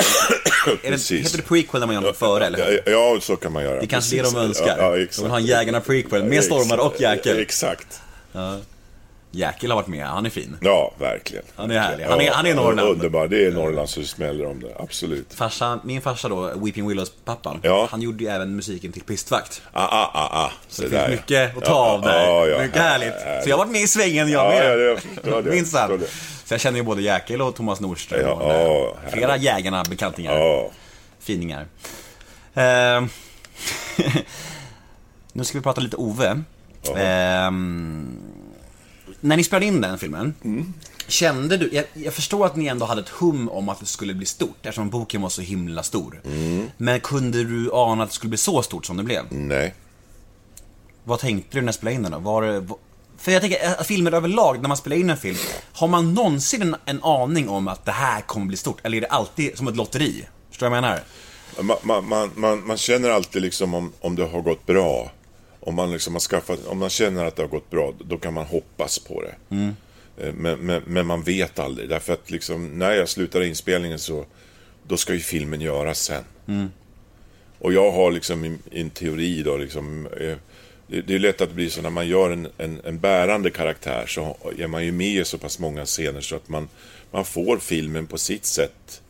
Är det, heter det prequel när man gör något före, eller hur? Ja, så kan man göra. Det är kanske Precis. det de önskar. Ja, ja, de vill ha en Jägarna prequel med Stormare och Jäkel. Exakt. Jäkel har varit med, han är fin. Ja, verkligen. Han är härlig. Han är- han är Norrland. Underbar. Det är Norrland det smäller om det. Absolut. Farsa, min farsa då, Weeping Willows pappan, Ja. han gjorde ju även musiken till Pistvakt. Ah, ah, ah, ah. Så det där, finns ja. mycket att ta av där. Ja, ja, mycket härligt. Så jag har varit med i svängen jag Ja, med. ja, det- det, förstår det. Så jag känner ju både Jäkel och Thomas Nordström. Ja, och, ja, flera härligt. Jägarna-bekantingar. Ja. Finingar. Ehm, nu ska vi prata lite Ove. Ehm, när ni spelade in den filmen, kände du, jag, jag förstår att ni ändå hade ett hum om att det skulle bli stort, eftersom boken var så himla stor. Men kunde du ana att det skulle bli så stort som det blev? Nej. Vad tänkte du när du spelade in den då? Var det, var- för jag tänker, att filmer överlag, när man spelar in en film, har man någonsin en, en aning om att det här kommer bli stort? Eller är det alltid som ett lotteri? Förstår du vad jag menar? Man, man, man, man, man känner alltid liksom om, om det har gått bra. Om man, liksom har skaffat, om man känner att det har gått bra, då kan man hoppas på det. Eh, Men, men, men man vet aldrig. Därför att liksom, när jag slutar inspelningen så då ska ju filmen göras sen. Och jag har liksom en, teori då, liksom, eh, det, är lätt att blir så när man gör en, en, en bärande karaktär så är man ju med i så pass många scener så att man, man får filmen på sitt sätt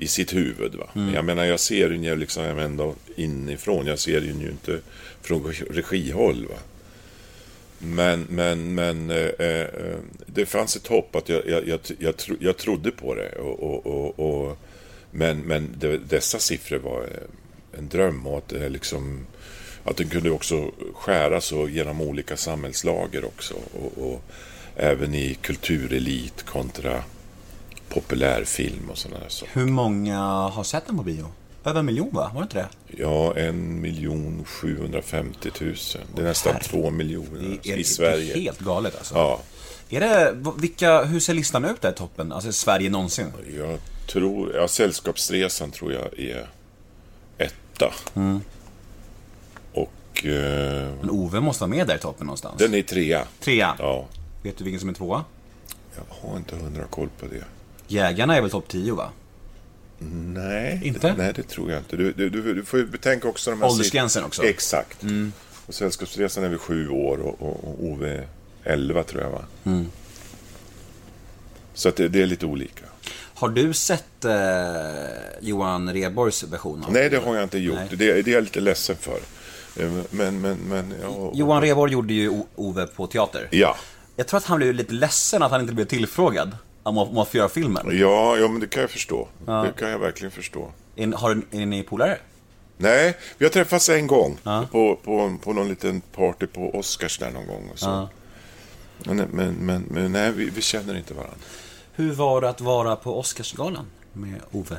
i sitt huvud. Va? Jag menar, jag ser den ju liksom ändå inifrån. Jag ser den ju inte från regihåll. Va? Men, men, men eh, eh, det fanns ett hopp att jag, jag, jag, jag, tro, jag trodde på det. Och, och, och, och, men men det, dessa siffror var eh, en dröm och att det liksom att den kunde också skäras och genom olika samhällslager också. Och, och även i kulturelit kontra populärfilm och sådana saker. Hur många har sett den på bio? Över en miljon va? Var det inte det? Ja, en miljon 750 000. Det är nästan herre. två miljoner Det är, i Sverige. Det är helt galet alltså. Ja, Är det, vilka, hur ser listan ut där i toppen? Alltså Sverige någonsin? jag tror... Ja, Sällskapsresan tror jag är etta. Mm. Och eh, Men Ove måste vara med där i toppen någonstans. den är trea. Trea. Ja, Vet du vilken som är tvåa? jag har inte hundra koll på det. Jägarna är väl topp 10 va? Nej, Inte? nej det tror jag inte. Du, du, du, du får ju betänka också de här... Åldersgränsen också. Mm. Exakt. Och Sällskapsresan är väl sju år och, och, och Ove 11 tror jag va? Mm. Så att det, det är lite olika. Har du sett eh, Johan Rheborgs version av Nej, det har jag inte gjort. Det, det är jag lite ledsen för. Eh, Men, men, men... Ja, Johan Rheborg gjorde ju Ove på teater. Ja. Jag tror att han blev lite ledsen att han inte blev tillfrågad om att, om att få göra filmen. Ja, ja, men det kan jag förstå. Det kan jag verkligen förstå. Är, har, är ni polare? Nej, vi har träffats en gång på, på, på någon liten party på Oscars där någon gång. Och så. Men, men, men, men nej, vi, vi känner inte varandra. Hur var det att vara på Oscarsgalan med Ove?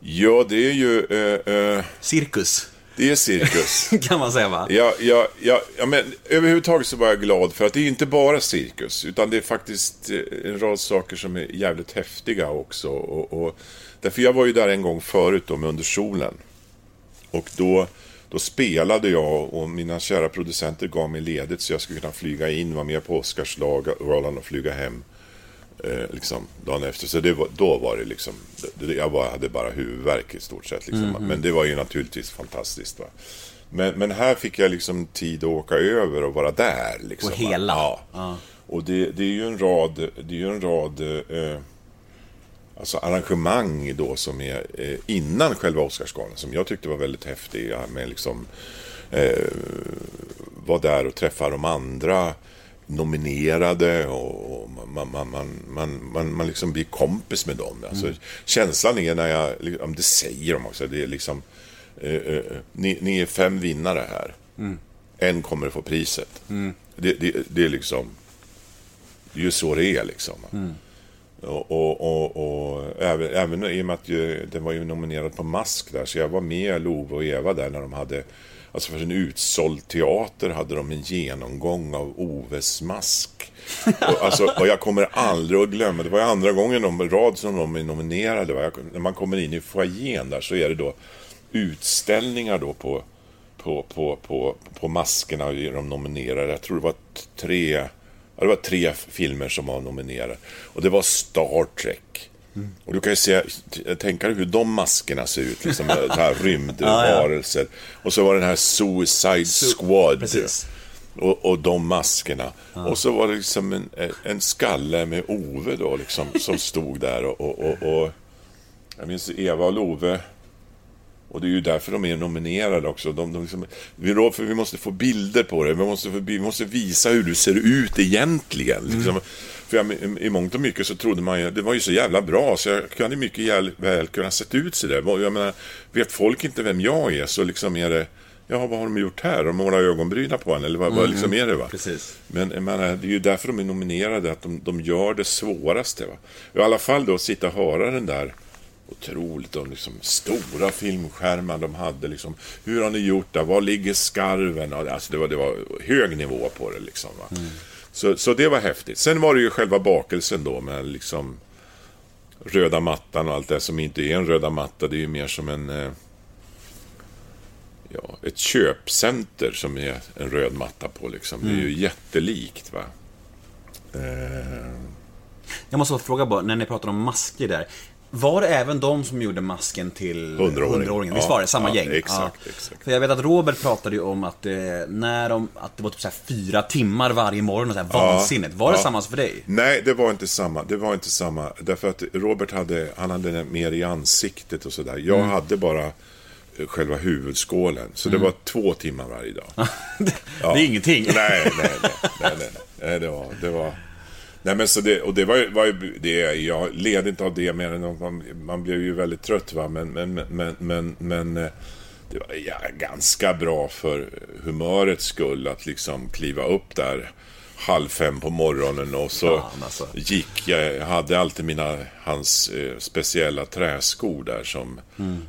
Ja, det är ju... Eh, eh, Cirkus, det är cirkus. kan man säga va? Ja, ja, ja, ja, men överhuvudtaget så var jag glad för att det är inte bara cirkus, utan det är faktiskt eh, en rad saker som är jävligt häftiga också. Och, och, därför jag var ju där en gång förut då med Under solen. Och då, då spelade jag och mina kära producenter gav mig ledigt så jag skulle kunna flyga in, vara med på Oscarsgalan och flyga hem eh, liksom, dagen efter. Så det var, då var det liksom, det, jag bara, hade bara huvudvärk i stort sett. Liksom. Men det var ju naturligtvis fantastiskt. Va? Men, men här fick jag liksom tid att åka över och vara där. Liksom, Och hela. Ja. Ja. Och det, det är ju en rad, det är ju en rad eh, alltså arrangemang då som är eh, innan själva Oscarsgalan som jag tyckte var väldigt häftiga. Med liksom eh, vara där och träffa de andra nominerade och, man, man, man, man, man, man liksom blir kompis med dem. Alltså, Känslan är när jag, liksom, det säger de också, det är liksom eh, eh, ni, ni är fem vinnare här. En kommer att få priset. Det, det, det är liksom, det är ju så det är liksom. Och, och, och, och även, även i och med att ju, den var ju nominerad på Mask där, så jag var med Love och Eva där när de hade, alltså för en utsåld teater hade de en genomgång av Oves Mask. Och, alltså, och jag kommer aldrig att glömma, det var ju andra gången de rad som de är nominerade. Jag, när man kommer in i foajén där så är det då utställningar då på, på, på, på, på maskerna och de nominerade. Jag tror det var tre, tre det var tre filmer som var nominerade. Och det var Star Trek. Och du kan ju se, tänka dig hur de maskerna ser ut, liksom, så här rymdvarelser. Och så var det den här Suicide Squad. precis. Och, och de maskerna. Och så var det liksom en, en skalle med Ove då, liksom, som stod där. Och, och, och, och jag minns Eva och Love. Och det är ju därför de är nominerade också. De, de liksom, vi, då- för vi måste få bilder på det. Vi måste, vi måste visa hur du ser ut egentligen. Liksom. För jag, i, mångt och mycket så trodde man ju, det var ju så jävla bra så jag kunde mycket jäl, väl kunna sett ut så där. Jag menar, vet folk inte vem jag är så liksom är det, ja vad har de gjort här? De målat ögonbryna på en eller vad, vad liksom är det va? Precis. Men jag menar, det är ju därför de är nominerade, att de, de gör det svåraste. Va? I alla fall då sitta och höra den där otroligt, de liksom stora filmskärmar de hade. Liksom. Hur har ni gjort det? Var ligger skarven? Alltså, det, var, det var hög nivå på det. Liksom, va? Så, så det var häftigt. Sen var det ju själva bakelsen då med liksom röda mattan och allt det som inte är en röda matta. Det är ju mer som en... Eh, ja, ett köpcenter som är en röd matta på. Liksom. Det är ju jättelikt. Va? Eh, Jag måste fråga bara, när ni pratar om masker där. Var det även de som gjorde masken till 100-åringen? 100-åringen? Visst Ja, var det? Samma ja, gäng? exakt, exakt. För jag vet att Robert pratade ju om att, eh, när de, att det var typ så fyra timmar varje morgon och så här vansinnigt. Var det ja. samma för dig? Nej, det var inte samma. Det var inte samma. Därför att Robert hade, han hade det mer i ansiktet och sådär. Jag hade bara eh, själva huvudskålen. Så det var två timmar varje dag. det är ingenting. Nej, nej, nej. nej, nej, nej det var... Det var Nej men så det, och det var ju, var ju det, jag led inte av det mer än att man, man blev ju väldigt trött va, men, men, men, men, men eh, det var ja, ganska bra för humörets skull att liksom kliva upp där halv fem på morgonen och så Fan, alltså. gick jag, jag hade alltid mina, hans eh, speciella träskor där som,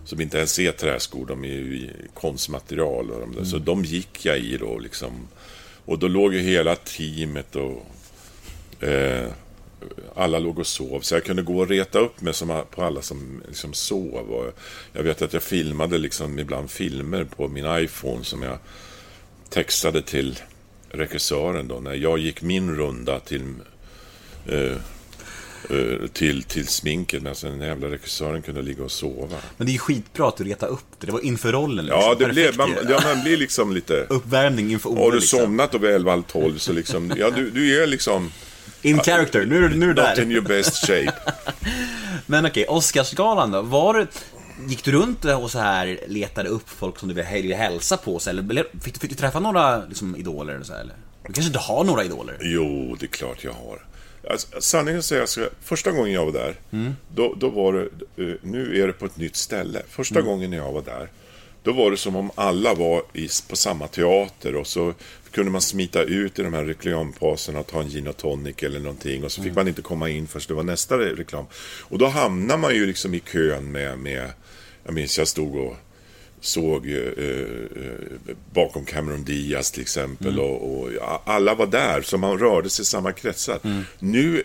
som inte ens är träskor, de är ju konstmaterial och de där, så de gick jag i då liksom. Och då låg ju hela teamet och eh, alla låg och sov, så jag kunde gå och reta upp mig som, på alla som liksom sov. Och jag vet att jag filmade liksom ibland filmer på min iPhone som jag textade till regissören då, när jag gick min runda till eh, eh, till, till sminket medan den jävla regissören kunde ligga och sova. Men det är ju skitbra att du retar upp det. Det var inför rollen liksom. Ja, det blev, man, ja, man blir liksom lite... Uppvärmning inför Ove Har du liksom. somnat då vid 11, halv 12 så liksom, ja du, du är liksom In character, nu är du, nu är du not in där. your best shape. Men okej, Oscarsgalan då. Var gick du runt och så här letade upp folk som du ville hälsa på? Så, eller fick, du- fick du träffa några liksom, idoler? Eller så, eller? Du kanske inte har några idoler? Jo, det är klart jag har. Alltså, sanningen att säga, första gången jag var där, då, då var det, eh, nu är det på ett nytt ställe. Första gången jag var där, då var det som om alla var i, på samma teater och så kunde man smita ut i de här reklampauserna och ta en gin och tonic eller någonting och så fick man inte komma in först det var nästa re- reklam. Och då hamnar man ju liksom i kön med, med jag minns jag stod och såg eh, eh, bakom Cameron Diaz till exempel och, och ja, alla var där så man rörde sig i samma kretsar. Nu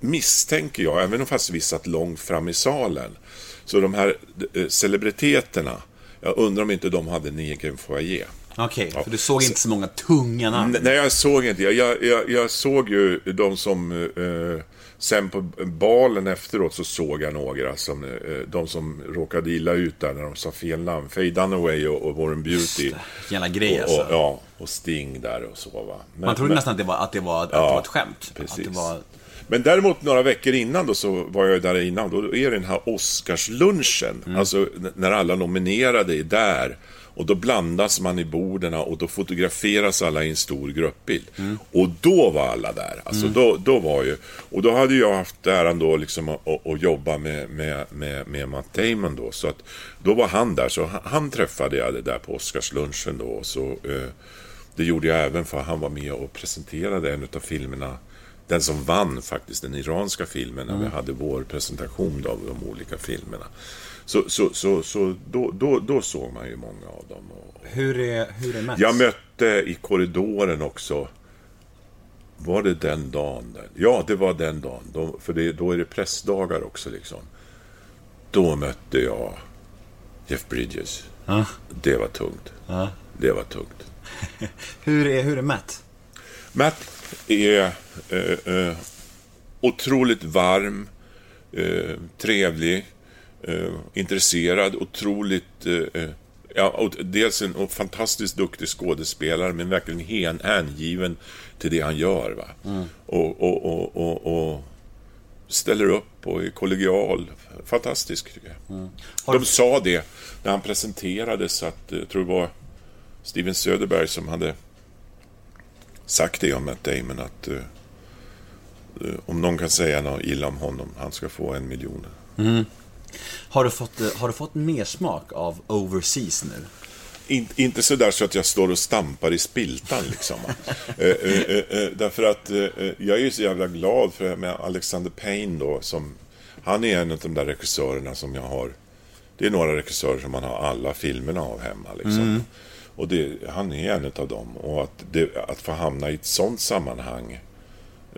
misstänker jag, även om fast vi satt långt fram i salen, så de här eh, celebriteterna, jag undrar om inte de hade en egen foyer. Okej, Ja. för du såg inte så många tunga namn. Nej, jag såg inte. Jag, jag, jag, såg ju de som... Eh, sen på balen efteråt så såg jag några som... Eh, de som råkade illa ut där när de sa fel namn. Faye Dunaway och, och Warren Beauty. Jävla grej Och, alltså. och, ja, och Sting där och så va. Men, Man trodde men, nästan att det var, att det var, att det var ett skämt. precis. Att det var... Men däremot några veckor innan då så var jag där innan. Då är det den här Oscarslunchen. Mm. Alltså när alla nominerade är där. Och då blandas man i borden och då fotograferas alla i en stor gruppbild. Mm. Och då var alla där. Alltså då, då var ju... Och då hade jag haft äran då liksom att, att, att jobba med, med, med, med Matt Damon då. Så att då var han där. Så han, han träffade jag det där på Oscarslunchen då. Så, eh, det gjorde jag även för han var med och presenterade en av filmerna den som vann faktiskt, den iranska filmen, när vi hade vår presentation av de olika filmerna. Så, så, så, så då, då, då såg man ju många av dem. Och Hur är, hur är Mats? jag mötte i korridoren också, var det den dagen? Där? Ja, det var den dagen. Då, för det, då är det pressdagar också liksom. Då mötte jag Jeff Bridges. Ja. Det var tungt. Ja. Det var tungt. Hur är, hur är Matt? Matt, är eh, eh, otroligt varm, eh, trevlig, eh, intresserad, otroligt... Eh, eh, ja, och dels en fantastiskt duktig skådespelare, men verkligen hen, hängiven till det han gör. Va? Och, och, och, och, och ställer upp och är kollegial. Fantastisk, tycker jag. De sa det när han presenterades, att eh, jag tror det var Steven Söderberg som hade sagt det om Matt Damon, att eh, om någon kan säga något illa om honom, han ska få en miljon. Har du fått, eh, har du fått mer smak av Overseas nu? In, inte så där så att jag står och stampar i spiltan liksom. eh, eh, eh, eh, därför att eh, jag är ju så jävla glad för med Alexander Payne då, som han är en av de där regissörerna som jag har. Det är några regissörer som man har alla filmerna av hemma liksom. Och det, han är en av dem. Och att, det, att få hamna i ett sånt sammanhang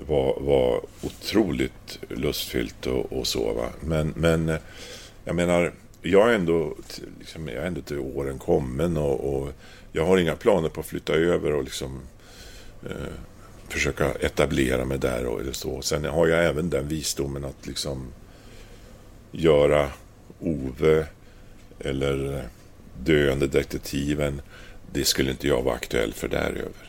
var, var otroligt lustfyllt och, och så. Va? Men, men eh, jag menar, jag är ändå, liksom, jag är ändå till åren kommen och, och jag har inga planer på att flytta över och liksom eh, försöka etablera mig där och eller så. Sen har jag även den visdomen att liksom göra Ove eller Döende detektiven. Det skulle inte jag vara aktuell för däröver.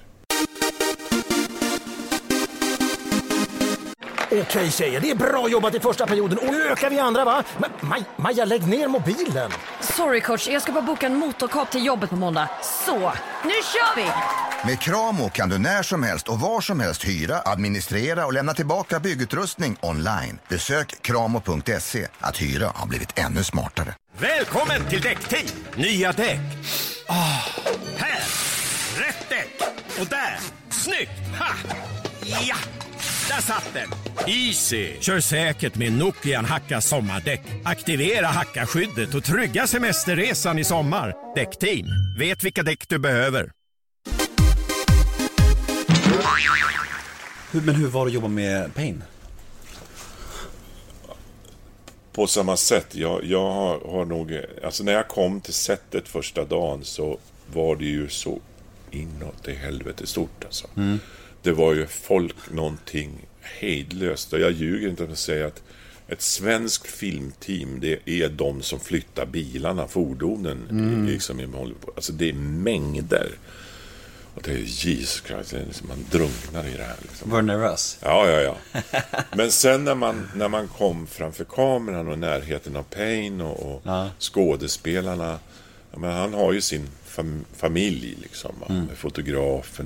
Okej tjejer, det är bra jobbat i första perioden och nu ökar vi andra va? Men Maj, Maja, lägg ner mobilen. Sorry coach, jag ska bara boka en motorkap till jobbet på måndag. Så, nu kör vi! Med Kramo kan du när som helst och var som helst hyra, administrera och lämna tillbaka byggutrustning online. Besök kramo.se. Att hyra har blivit ännu smartare. Välkommen till Däckteam! Nya däck. Ah, här! Rätt däck! Och där! Snyggt! Ha! Ja! Där satt den! Easy! Kör säkert med Nokian Hacka sommardäck. Aktivera hackaskyddet och trygga semesterresan i sommar. Däckteam, vet vilka däck du behöver. Hur, men hur var det att jobba med Payne? på samma sätt. Jag, jag har, har nog... Alltså när jag kom till sättet första dagen så var det ju så inåt i helvete stort alltså. Det var ju folk någonting hejdlöst. Och jag ljuger inte om jag säger att ett svenskt filmteam, det är de som flyttar bilarna, fordonen. i- Liksom, i Hollywood. alltså det är mängder. Och det är Jesus Christ, liksom, man drunknar i det här. Liksom. Var nervös? Ja, ja, ja. Men sen när man, när man kom framför kameran och närheten av Payne och, och skådespelarna. Ja, men han har ju sin fam familj liksom. Med fotografen.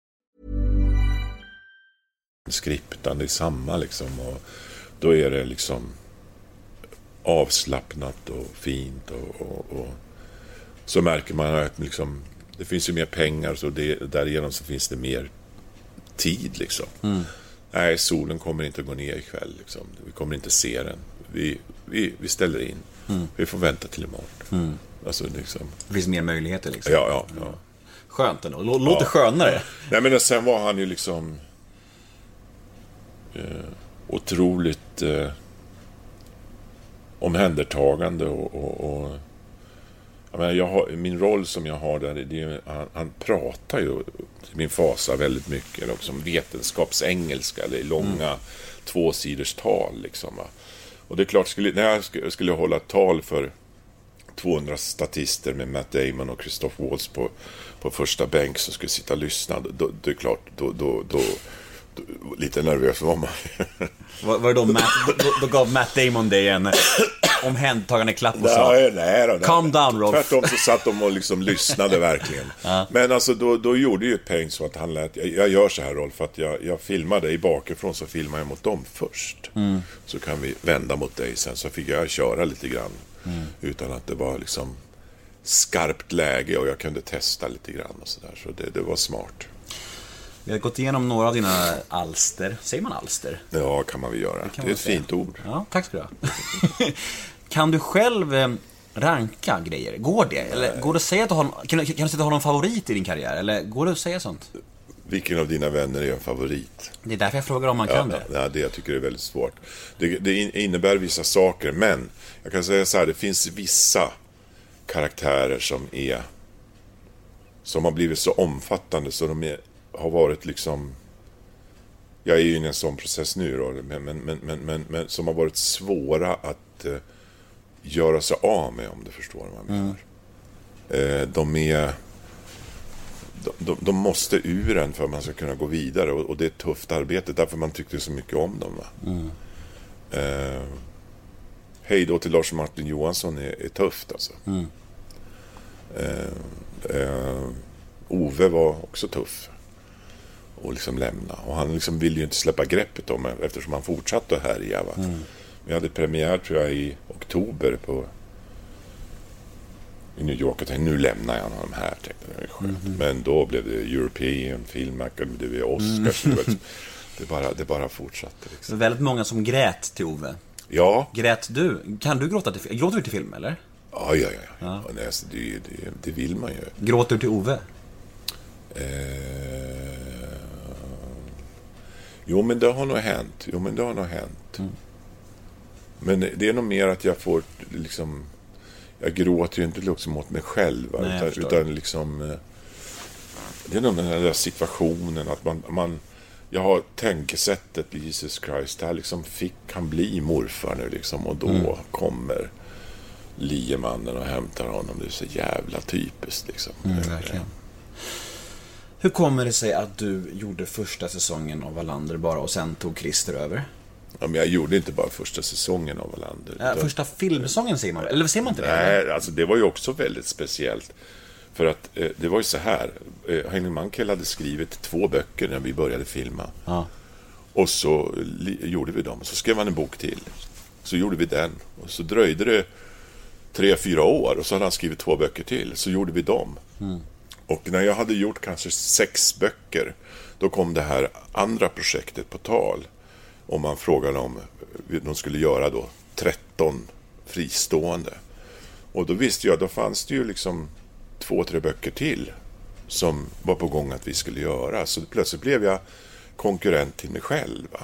skriptan, det är samma liksom. Och då är det liksom avslappnat och fint och, och, och så märker man att liksom, det finns ju mer pengar så det, därigenom så finns det mer tid liksom. Nej, solen kommer inte att gå ner ikväll liksom. Vi kommer inte se den. Vi, vi, vi ställer in. Vi får vänta till imorgon. Alltså liksom, Det finns mer möjligheter liksom. ja, ja, ja. Skönt ändå. Lå- Låter Ja. skönare. Nej men sen var han ju liksom otroligt eh, omhändertagande och, och, och jag menar, jag har, min roll som jag har där, det är, han, han pratar ju till min fasa väldigt mycket då, som vetenskapsengelska, eller långa tvåsiders tal liksom. Va? Och det är klart, skulle, när jag skulle, skulle hålla tal för 200 statister med Matt Damon och Christoph Waltz på, på första bänk som skulle sitta och lyssna. Då, det är klart, då, då, då, lite nervös var man. Var, var det då, Matt, då, då gav Matt Damon dig en eh, omhändertagande klapp och sa Nej, nej, då, nej. Calm down, Rolf. Tvärtom så satt de och liksom lyssnade verkligen. Men alltså då, då gjorde ju Payne så att han lät, jag, jag gör så här Rolf, att jag, jag filmar dig bakifrån så filmar jag mot dem först. Så kan vi vända mot dig sen. Så fick jag köra lite grann. Utan att det var liksom skarpt läge och jag kunde testa lite grann och sådär. Så det, det var smart. Vi har gått igenom några av dina alster. Säger man alster? Ja, kan man väl göra. Det, kan är ett säga. fint ord. Ja, tack ska du ha. kan du själv eh, ranka grejer? Går det? Eller går det att säga att du har, kan, du- kan du säga att du någon favorit i din karriär? Eller går det att säga sånt? Vilken av dina vänner är en favorit? Det är därför jag frågar om man Ja, kan det. ja, det jag tycker är väldigt svårt. Det, det in- innebär vissa saker, men jag kan säga så här, det finns vissa karaktärer som är som har blivit så omfattande så de är, har varit liksom jag är ju i en sån process nu då, men, men, men, men, som har varit svåra att eh, göra sig av med om du förstår vad jag menar. Eh, de är de, de, de måste ur en för att man ska kunna gå vidare och, och det är ett tufft arbete därför man tyckte så mycket om dem. Va? Eh, Hej då till Lars Martin Johansson är, är tufft alltså. Eh, eh, Ove var också tuff och liksom lämna. Och han liksom ville ju inte släppa greppet om mig eftersom han fortsatte att härja. Va? Vi hade premiär tror jag i oktober på i New York och tänkte nu lämnar jag honom här. Tänkte, jag. det skönt. Men då blev det European Film Academy, det blev Oscars. du vet. Det, bara, det bara fortsatte. Liksom. Det väldigt många som grät till Ove. Ja, Grät du? Kan du gråta till film? Gråter du till film, eller? ja, ja. ja. Nej, alltså, det, det, det vill man ju. Gråter du till Ove? Eh, jo, men det har nog hänt. Jo, men det har nog hänt. Men det är nog mer att jag får liksom... Jag gråter ju inte liksom åt mig själv. Nej, utan, utan liksom... eh, Det är nog den här situationen att man... man jag har tänkesättet Jesus Christ. Här liksom fick han bli morfar nu liksom. Och då Mm. kommer liemannen och hämtar honom. Det är så jävla typiskt liksom. Mm, verkligen. Hur kommer det sig att du gjorde första säsongen av Wallander bara och sen tog Christer över? Ja, men jag gjorde inte bara första säsongen av Wallander. Ja, utan- första filmsäsongen säger man? Eller ser man inte det? Nej, alltså det var ju också väldigt speciellt. För att eh, det var ju så här. Eh, Henning Mankell hade skrivit två böcker när vi började filma. Ja. Och så gjorde vi dem. Så skrev han en bok till. Så gjorde vi den. Och så dröjde det tre, fyra år. Och så hade han skrivit två böcker till. Så gjorde vi dem. Och när jag hade gjort kanske sex böcker. Då kom det här andra projektet på tal. Och man frågade om de skulle göra då 13 fristående. Och då visste jag, då fanns det ju liksom två, tre böcker till som var på gång att vi skulle göra. Så plötsligt blev jag konkurrent till mig själv. Va?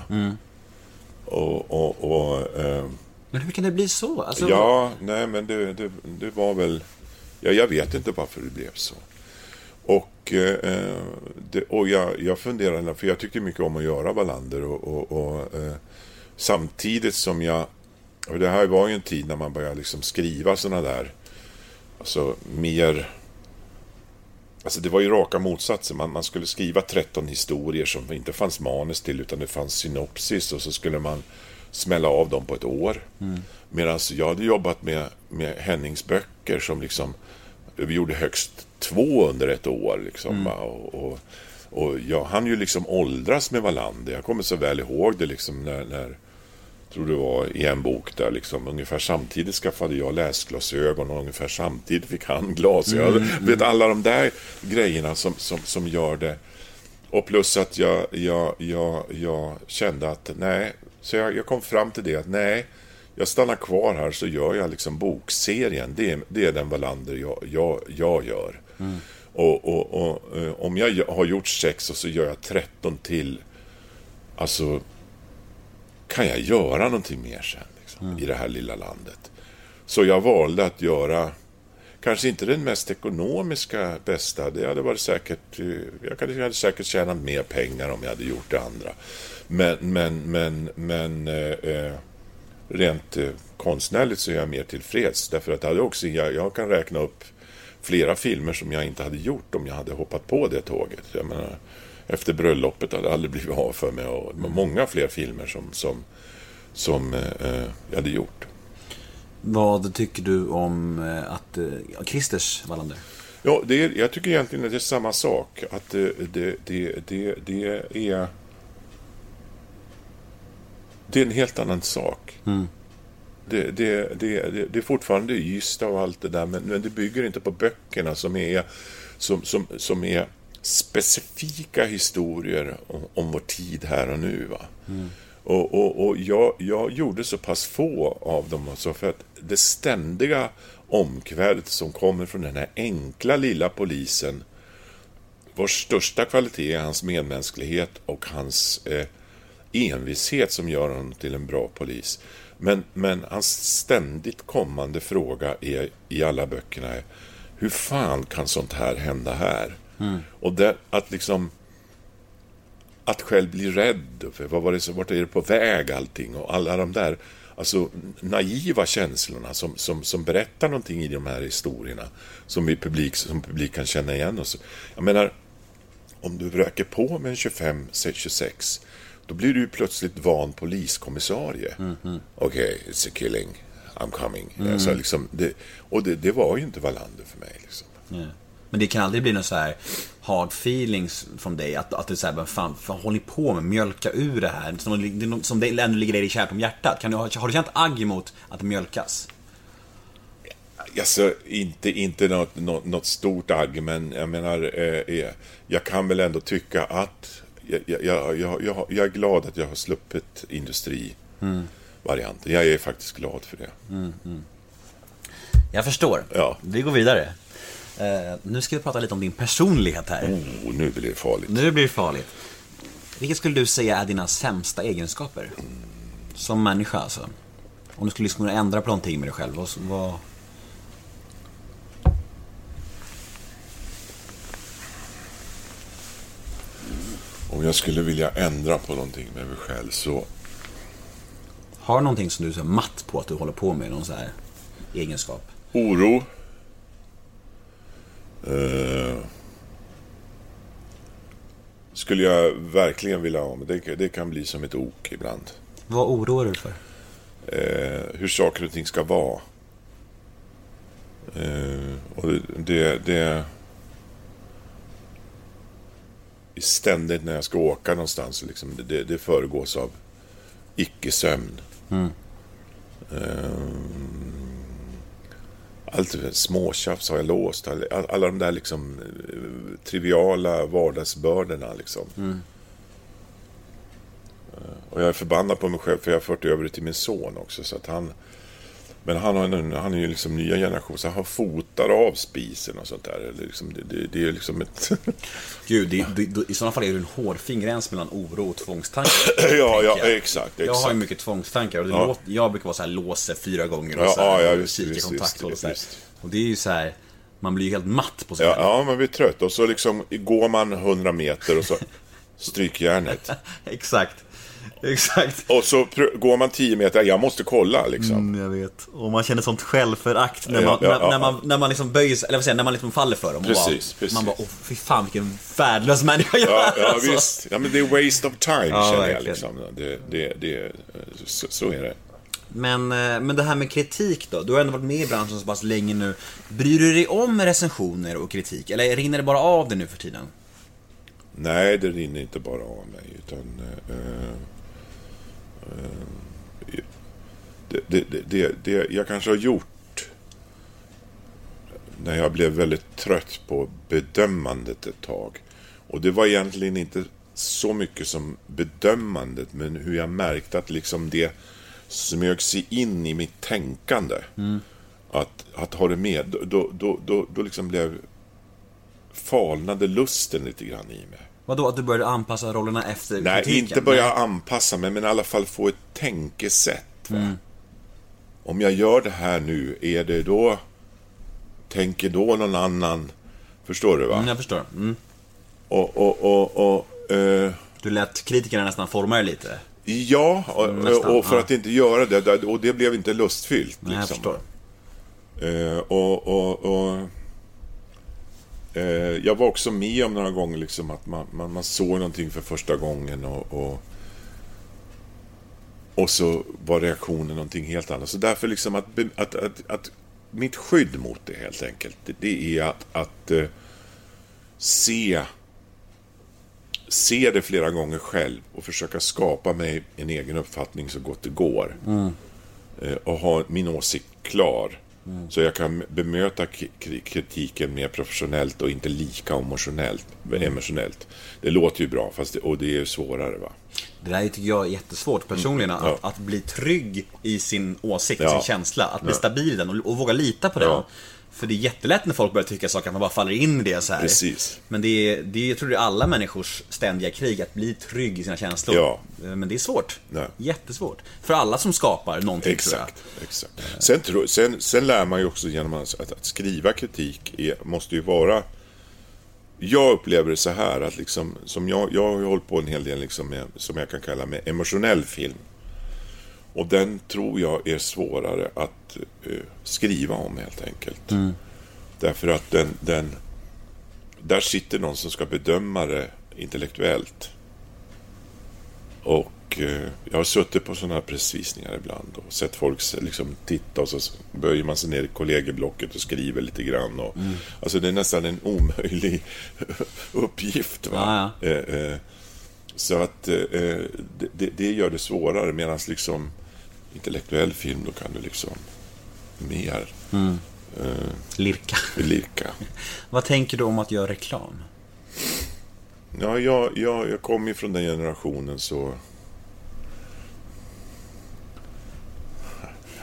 Och, och, och eh, Men hur kan det bli så? Alltså, ja, nej men det, det, det var väl... Ja, jag vet inte varför det blev så. Och, eh, det, och jag, jag funderade, för jag tyckte mycket om att göra Wallander och, och, och eh, samtidigt som jag... Och det här var ju en tid när man började liksom skriva sådana där, alltså mer... Alltså det var ju raka motsatsen. Man, man skulle skriva 13 historier som inte fanns manus till utan det fanns synopsis och så skulle man smälla av dem på ett år. Medan jag hade jobbat med, med Hennings böcker som liksom vi gjorde högst två under ett år. Liksom, va? och, och, och jag hann ju liksom åldras med Wallander. Jag kommer så väl ihåg det liksom när, när tror det var i en bok där liksom ungefär samtidigt skaffade jag läsglasögon och ungefär samtidigt fick han glasögon. Du vet alla de där grejerna som, som, som gör det. Och plus att jag, jag, jag, jag kände att nej, så jag, jag kom fram till det att nej, jag stannar kvar här så gör jag liksom bokserien. Det är, det är den Wallander jag, jag, jag gör. Och, och, och eh, om jag har gjort sex och så gör jag 13 till, alltså kan jag göra någonting mer sen liksom, i det här lilla landet? Så jag valde att göra kanske inte den mest ekonomiska bästa. Det hade varit säkert, eh, jag hade, jag hade säkert tjänat mer pengar om jag hade gjort det andra. Men, men, men, men eh, eh, rent eh, konstnärligt så är jag mer tillfreds. Därför att hade också, jag, jag kan räkna upp flera filmer som jag inte hade gjort om jag hade hoppat på det tåget. Jag menar, efter bröllopet hade det aldrig blivit av för mig. Och det var många fler filmer som, som, som eh, eh, jag hade gjort. Vad tycker du om eh, att... eh, Christers Wallander? Ja, det är, jag tycker egentligen att det är samma sak. Att det, det, det, det, det är... Det är en helt annan sak. Det, det, det, det, det är fortfarande Ystad och allt det där, men, men det bygger inte på böckerna som är, som, som, som är specifika historier om, om vår tid här och nu. Va? Och, och, och jag, jag gjorde så pass få av dem alltså för att det ständiga omkvädet som kommer från den här enkla lilla polisen vars största kvalitet är hans medmänsklighet och hans eh, envishet som gör honom till en bra polis. Men, men hans ständigt kommande fråga är, i alla böckerna är hur fan kan sånt här hända här? Och det, att liksom att själv bli rädd för vad var det, vart är det på väg allting och alla de där alltså, naiva känslorna som, som, som berättar någonting i de här historierna som, vi publik, som publik kan känna igen. Och så. Jag menar, om du röker på med en 25-26 då blir du plötsligt van poliskommissarie. Okej, it's a killing, I'm coming. Alltså, liksom, det, och det, det var ju inte Wallander för mig. Liksom. Men det kan aldrig bli någon så här hard feelings från dig. Att, att du säger, vad fan, vad håller ni på med? Mjölka ur det här. Som, det som det ändå ligger dig kärt om hjärtat. Kan du, ha- har du känt agg emot att det mjölkas? Alltså, inte, inte något, något, något stort agg, men jag menar, eh, eh, jag kan väl ändå tycka att jag, jag, jag, jag, är glad att jag har sluppit industrivarianten. Jag är faktiskt glad för det. Jag förstår. Ja. Vi går vidare. Eh, nu ska vi prata lite om din personlighet här. Oh, nu blir det farligt. Nu blir det farligt. Vilket skulle du säga är dina sämsta egenskaper? Som människa alltså. Om du skulle liksom kunna ändra på någonting med dig själv. Vad, Om jag skulle vilja ändra på någonting med mig själv så... Har någonting som du är så matt på att du håller på med? Någon så här egenskap? Oro. Eh, skulle jag verkligen vilja ha, men det, det kan bli som ett ok ibland. Vad oroar du dig för? eh, hur saker och ting ska vara. Eh, och det, det... Ständigt när jag ska åka någonstans, liksom, det, det föregås av icke-sömn. Eh, allt det där småtjafs har jag låst. All, alla de där liksom, eh, triviala vardagsbördorna. Liksom. Och jag är förbannad på mig själv för jag har fört över det till min son också. Så att han, men han, har han är ju liksom nya generation, så han fotar av spisen och sånt där. Liksom, det, det, det är liksom ett... Gud, det, i sådana fall är det en hårfin gräns mellan oro och tvångstankar. ja, ja, jag. exakt. Jag har ju exakt. mycket tvångstankar och det Ja. låter, jag brukar vara så här låser fyra gånger och Ja, så här, ja, ja, och visst, kika visst, kontakthåll och så visst. Och det är ju så här, man blir ju helt matt på sig Ja, ja, man blir trött. Och så liksom går man 100 meter och så strykjärnet. Exakt. Exakt. Och så går man 10 meter, jag måste kolla liksom. Mm, jag vet. Och man känner sånt självförakt när Ja, man, ja, när, ja, när man, ja. när man liksom böjer sig, eller vad säger jag, när man liksom faller för dem. Precis, bara, precis. Man bara, åh fy fan vilken värdelös människa jag Ja, är. ja alltså. visst. Ja, men det är waste of time, Ja, känner jag. verkligen. Liksom. Det, det, det, så, så är det. Men, eh, men det här med kritik då? Du har ändå varit med i branschen så pass länge nu. Bryr du dig om recensioner och kritik? Eller rinner det bara av det nu för tiden? Nej, det rinner inte bara av mig. Utan, eh, eh, det, det, det, det, jag kanske har gjort när jag blev väldigt trött på bedömandet ett tag. Och det var egentligen inte så mycket som bedömandet, men hur jag märkte att liksom det smög sig in i mitt tänkande. Att, att ha det med, då, då, då, då, då liksom blev falnade lusten lite grann i mig. Vadå, att du började anpassa rollerna efter Nej, kritiken? inte börja anpassa mig, men i alla fall få ett tänkesätt. Va? Om jag gör det här nu, är det då... Tänker då någon annan... Förstår du va? Mm, jag förstår. Mm. Och, och, och, och eh, Du lät kritikerna nästan forma dig lite? ja, och, Nästan, och för ja. att inte göra det, och det blev inte lustfyllt. Nej, jag liksom. förstår. Eh, och, och, och, eh, jag var också med om några gånger liksom att man, man, man såg någonting för första gången och, och, och så var reaktionen någonting helt annat. Så därför liksom att, att, att, att mitt skydd mot det helt enkelt, det, är att, att eh, se se det flera gånger själv och försöka skapa mig en egen uppfattning så gott det går. Eh, och ha min åsikt klar. Mm. Så jag kan bemöta kritiken mer professionellt och inte lika emotionellt. Mm. emotionellt. Det låter ju bra, fast det, och det är svårare. va. Det där tycker jag är jättesvårt personligen. Mm, ja. Att, att bli trygg i sin åsikt, Ja. sin känsla. Att bli Ja. stabil i den och, och våga lita på den. För det är jättelätt när folk börjar tycka saker, att man bara faller in i det så här. Precis. Men det är, det är, jag tror det är alla människors ständiga krig, att bli trygg i sina känslor. Ja. Eh, Men det är svårt. Nej. Jättesvårt. För alla som skapar någonting tror jag. Exakt. exakt. Sen, tro, sen, sen lär man ju också genom att, att, att skriva kritik är, måste ju vara... Jag upplever det så här att liksom, som jag, jag har hållit på en hel del liksom med, som jag kan kalla med emotionell film. Och den tror jag är svårare att eh, skriva om helt enkelt. Därför att den, den... Där sitter någon som ska bedöma det intellektuellt. Och eh, jag har suttit på sådana här pressvisningar ibland och sett folk liksom titta och så böjer man sig ner i kollegieblocket och skriver lite grann. Och, Alltså det är nästan en omöjlig uppgift. Va? Ja, Eh, eh, så att eh, eh, det, det- det gör det svårare medan liksom intellektuell film då kan du liksom mer Lirka. lirka. Vad tänker du om att göra reklam? Ja, jag, jag, jag kommer ju från den generationen så...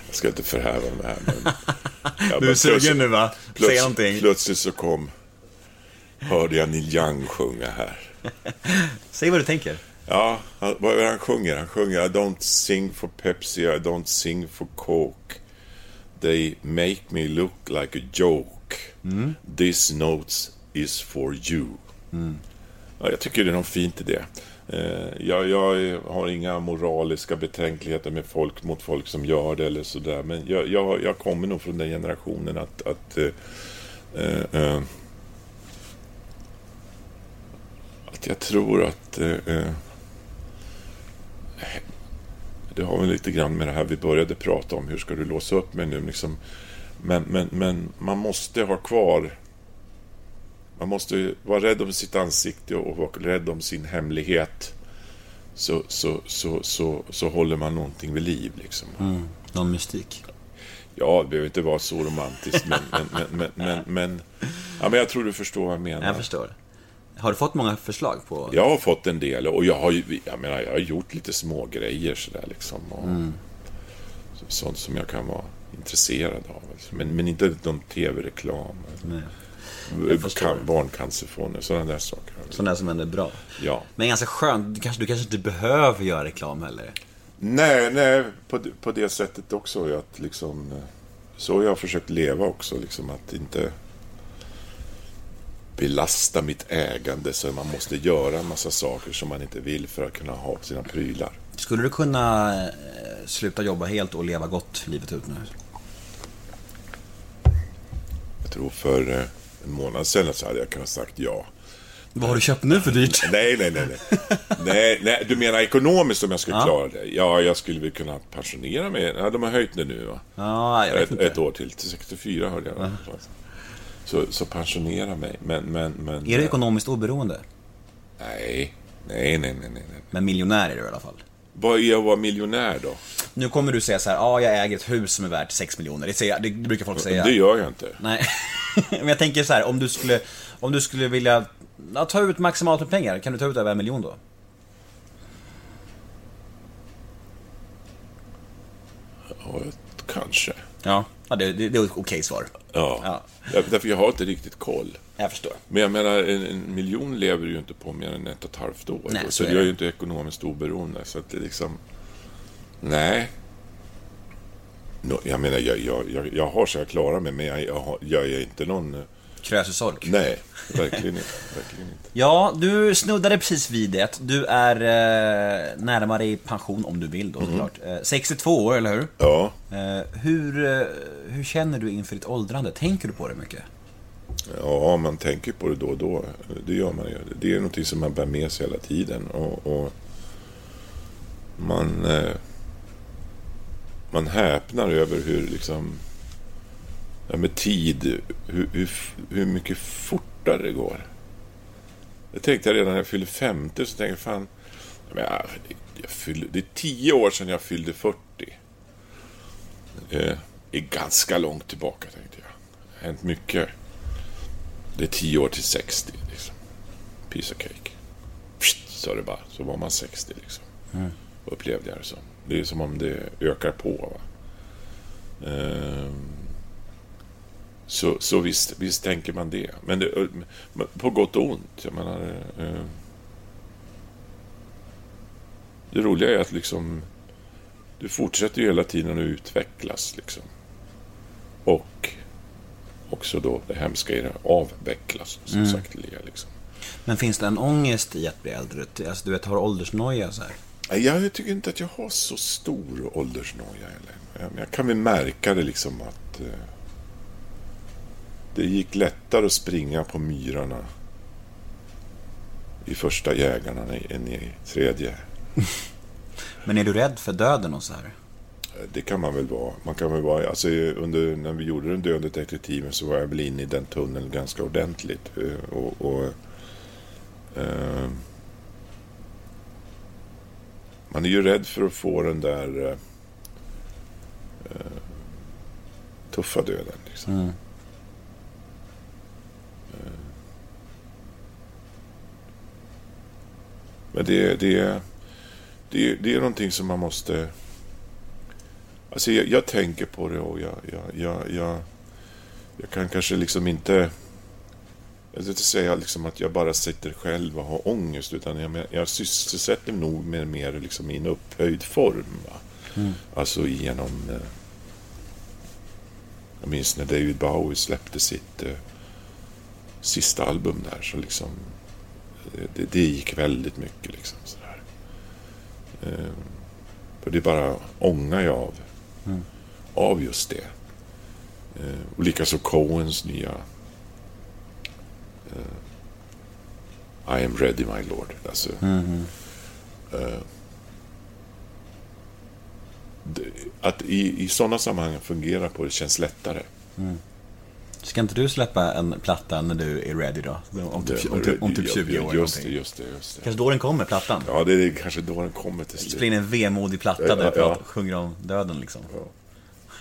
Jag ska inte förhäva mig här, men... Ja, Du är sugen nu va? Säg Plötsligt, någonting. plötsligt så kom... Hörde jag Neil Young sjunga här. Säg vad du tänker. Ja, han, vad är det han sjunger? Han sjunger I don't sing for Pepsi, I don't sing for Coke. They make me look like a joke. This note is for you. Ja, jag tycker det är något fint i det. Eh, jag, jag har inga moraliska betänkligheter med folk, mot folk som gör det eller sådär. Men jag, jag, jag kommer nog från den generationen att... att eh, eh, att jag tror att... Eh, det har väl lite grann med det här vi började prata om. Hur ska du låsa upp mig nu? Liksom. Men, men, men man måste ha kvar... Man måste vara rädd om sitt ansikte och vara rädd om sin hemlighet. Så, så, så, så, så håller man någonting vid liv. Liksom. Någon mystik. Ja, det behöver inte vara så romantiskt, men, men, men, men, ja, men jag tror du förstår vad jag menar. Jag förstår. Har du fått många förslag på? Jag har fått en del och jag har ju, jag menar, jag har gjort lite små grejer sådär liksom. Och så- Sånt som jag kan vara intresserad av. Men, men inte någon tv-reklam. Barncancerfonder, sådana där saker. Sådana där som ändå är bra. Ja. Men ganska skönt, du kanske, du kanske inte behöver göra reklam heller. Nej, nej, på, det- på det sättet också. Att liksom, så har jag försökt leva också. Liksom, att inte belasta mitt ägande så man måste göra en massa saker som man inte vill för att kunna ha sina prylar. Skulle du kunna eh, sluta jobba helt och leva gott livet ut nu? Jag tror för eh, en månad sedan så hade jag kunnat sagt ja. Vad har du köpt nu för dyrt? Nej, nej, nej. Nej, nej, nej du menar ekonomiskt om jag skulle Ja. klara det? Ja, jag skulle väl kunna pensionera mig. Ja, de har höjt det nu va? Ja, jag vet ett, inte. ett år till, till 64 hörde jag. Så, så pensionera mig. Men, men, men... Är du ekonomiskt oberoende? Nej, nej, nej, nej, nej. Men miljonär är du i alla fall. Vad är att vara miljonär då? Nu kommer du säga så här, ja jag äger ett hus som är värt 6 miljoner. Det, säger, det, det brukar folk säga. Det gör jag inte. Nej, men jag tänker så här, om du skulle, om du skulle vilja ja, ta ut maximalt med pengar, kan du ta ut över en miljon då? Ja, kanske. Ja. Ja, det, det, det är ett okej svar. Ja. Ja. Där- Därför jag har inte riktigt koll. Jag förstår. Men jag menar, en, en miljon lever ju inte på mer än ett och ett halvt år. Nej, så så är jag är ju inte ekonomiskt oberoende. Så att det liksom... Nej. Jag menar, jag, jag, jag, jag har så jag klarar mig, men jag, jag, jag är inte någon... Krösusork. Nej, verkligen inte. Verkligen inte. Ja, du snuddade precis vid det. Du är eh, närmare i pension om du vill då såklart. Eh, 62 år, eller hur? Ja, Eh, hur, eh, hur känner du inför ditt åldrande? Tänker du på det mycket? ja, man tänker på det då och då. Det gör man ju. Det är någonting som man bär med sig hela tiden. Och, och man... Eh, man häpnar över hur liksom... Ja, med tid, hur, hur, hur mycket fortare det går. Det tänkte jag redan när jag fyllde 50, så tänkte jag fan... jag, jag fyllde, det är tio år sedan jag fyllde 40. Eh, är ganska långt tillbaka tänkte jag. Det har hänt mycket. Det är tio år till 60 liksom. Piece of cake. Pst, så det bara. Så var man 60 liksom. Mm. Upplevde jag det som. Det är som om det ökar på. Va? Ehm, så, så visst, visst tänker man det. Men det, på gott och ont. Jag menar, eh, det roliga är att liksom du fortsätter ju hela tiden att utvecklas. Liksom. Och också då det hemska i det, avvecklas. Som Mm. sagt, liksom. Men finns det en ångest i att bli äldre? Alltså, du vet, har åldersnoja så här? Jag tycker inte att jag har så stor åldersnoja heller. Jag, jag kan väl märka det liksom att eh, det gick lättare att springa på myrarna i första jägarna än i tredje. Men är du rädd för döden och så här? Det kan man väl vara. Man kan väl vara alltså, under, när vi gjorde den döende detektiven så var jag väl inne i den tunneln ganska ordentligt. Eh, Och, och, eh, man är ju rädd för att få den där eh, eh, tuffa döden. Liksom. Mm. Men det, det, det, det är någonting som man måste... Alltså jag, jag tänker på det och jag, jag, jag, jag, jag kan kanske liksom inte... Jag vill inte säga liksom att jag bara sitter själv och har ångest utan jag, jag sysselsätter mig nog med mer liksom i en upphöjd form. Mm. Alltså genom... Eh, jag minns när David Bowie släppte sitt eh, sista album där så liksom... Det, det, det gick väldigt mycket liksom sådär. Eh, för det bara ångar jag av. Mm. Av just det. Eh, och likaså Coens nya eh, I am ready my lord. Alltså, Mhm. eh, att i, i sådana sammanhang fungera på det känns lättare. Mm. Ska inte du släppa en platta när du är ready då? Om typ, Det- om typ, om typ ja, 20 år? Just det, just det, just det. Kanske då den kommer, plattan? Ja, det är kanske då den kommer till slut. Spela in en vemodig platta Ja, där du ja. sjunger om döden liksom.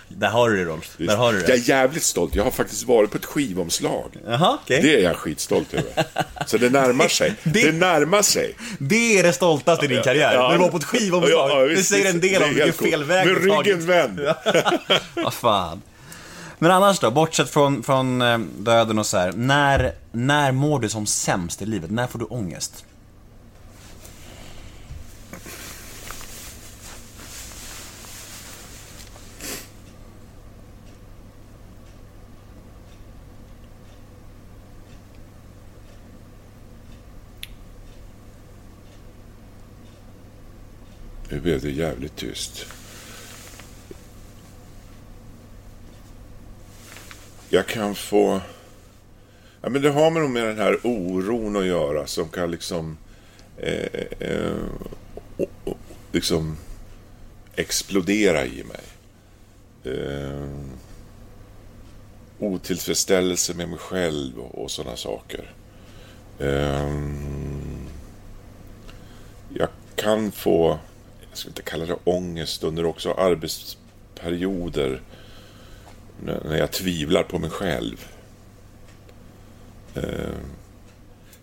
Där har du det Rolf. Där har du det. Jag är jävligt stolt. Jag har faktiskt varit på ett skivomslag. Jaha, okej. Det är jag skitstolt över. Så det närmar sig. Det, närmar sig. Det är det stoltaste i din karriär. Ja. När du var på ett skivomslag. Ja, ja, det visst, säger en del det om vilken fel väg Med du tagit. ryggen vänd. Vad fan. Men annars då, bortsett från, från eh, döden och så här. När, när mår du som sämst i livet? När får du ångest? Nu blev det jävligt tyst. Jag kan få... Ja, men det har med nog med den här oron att göra som kan liksom... Eh, eh, liksom explodera i mig. Eh, otillfredsställelse med mig själv och, och sådana saker. Eh, jag kan få, jag ska inte kalla det ångest, under också arbetsperioder när jag tvivlar på mig själv. Eh,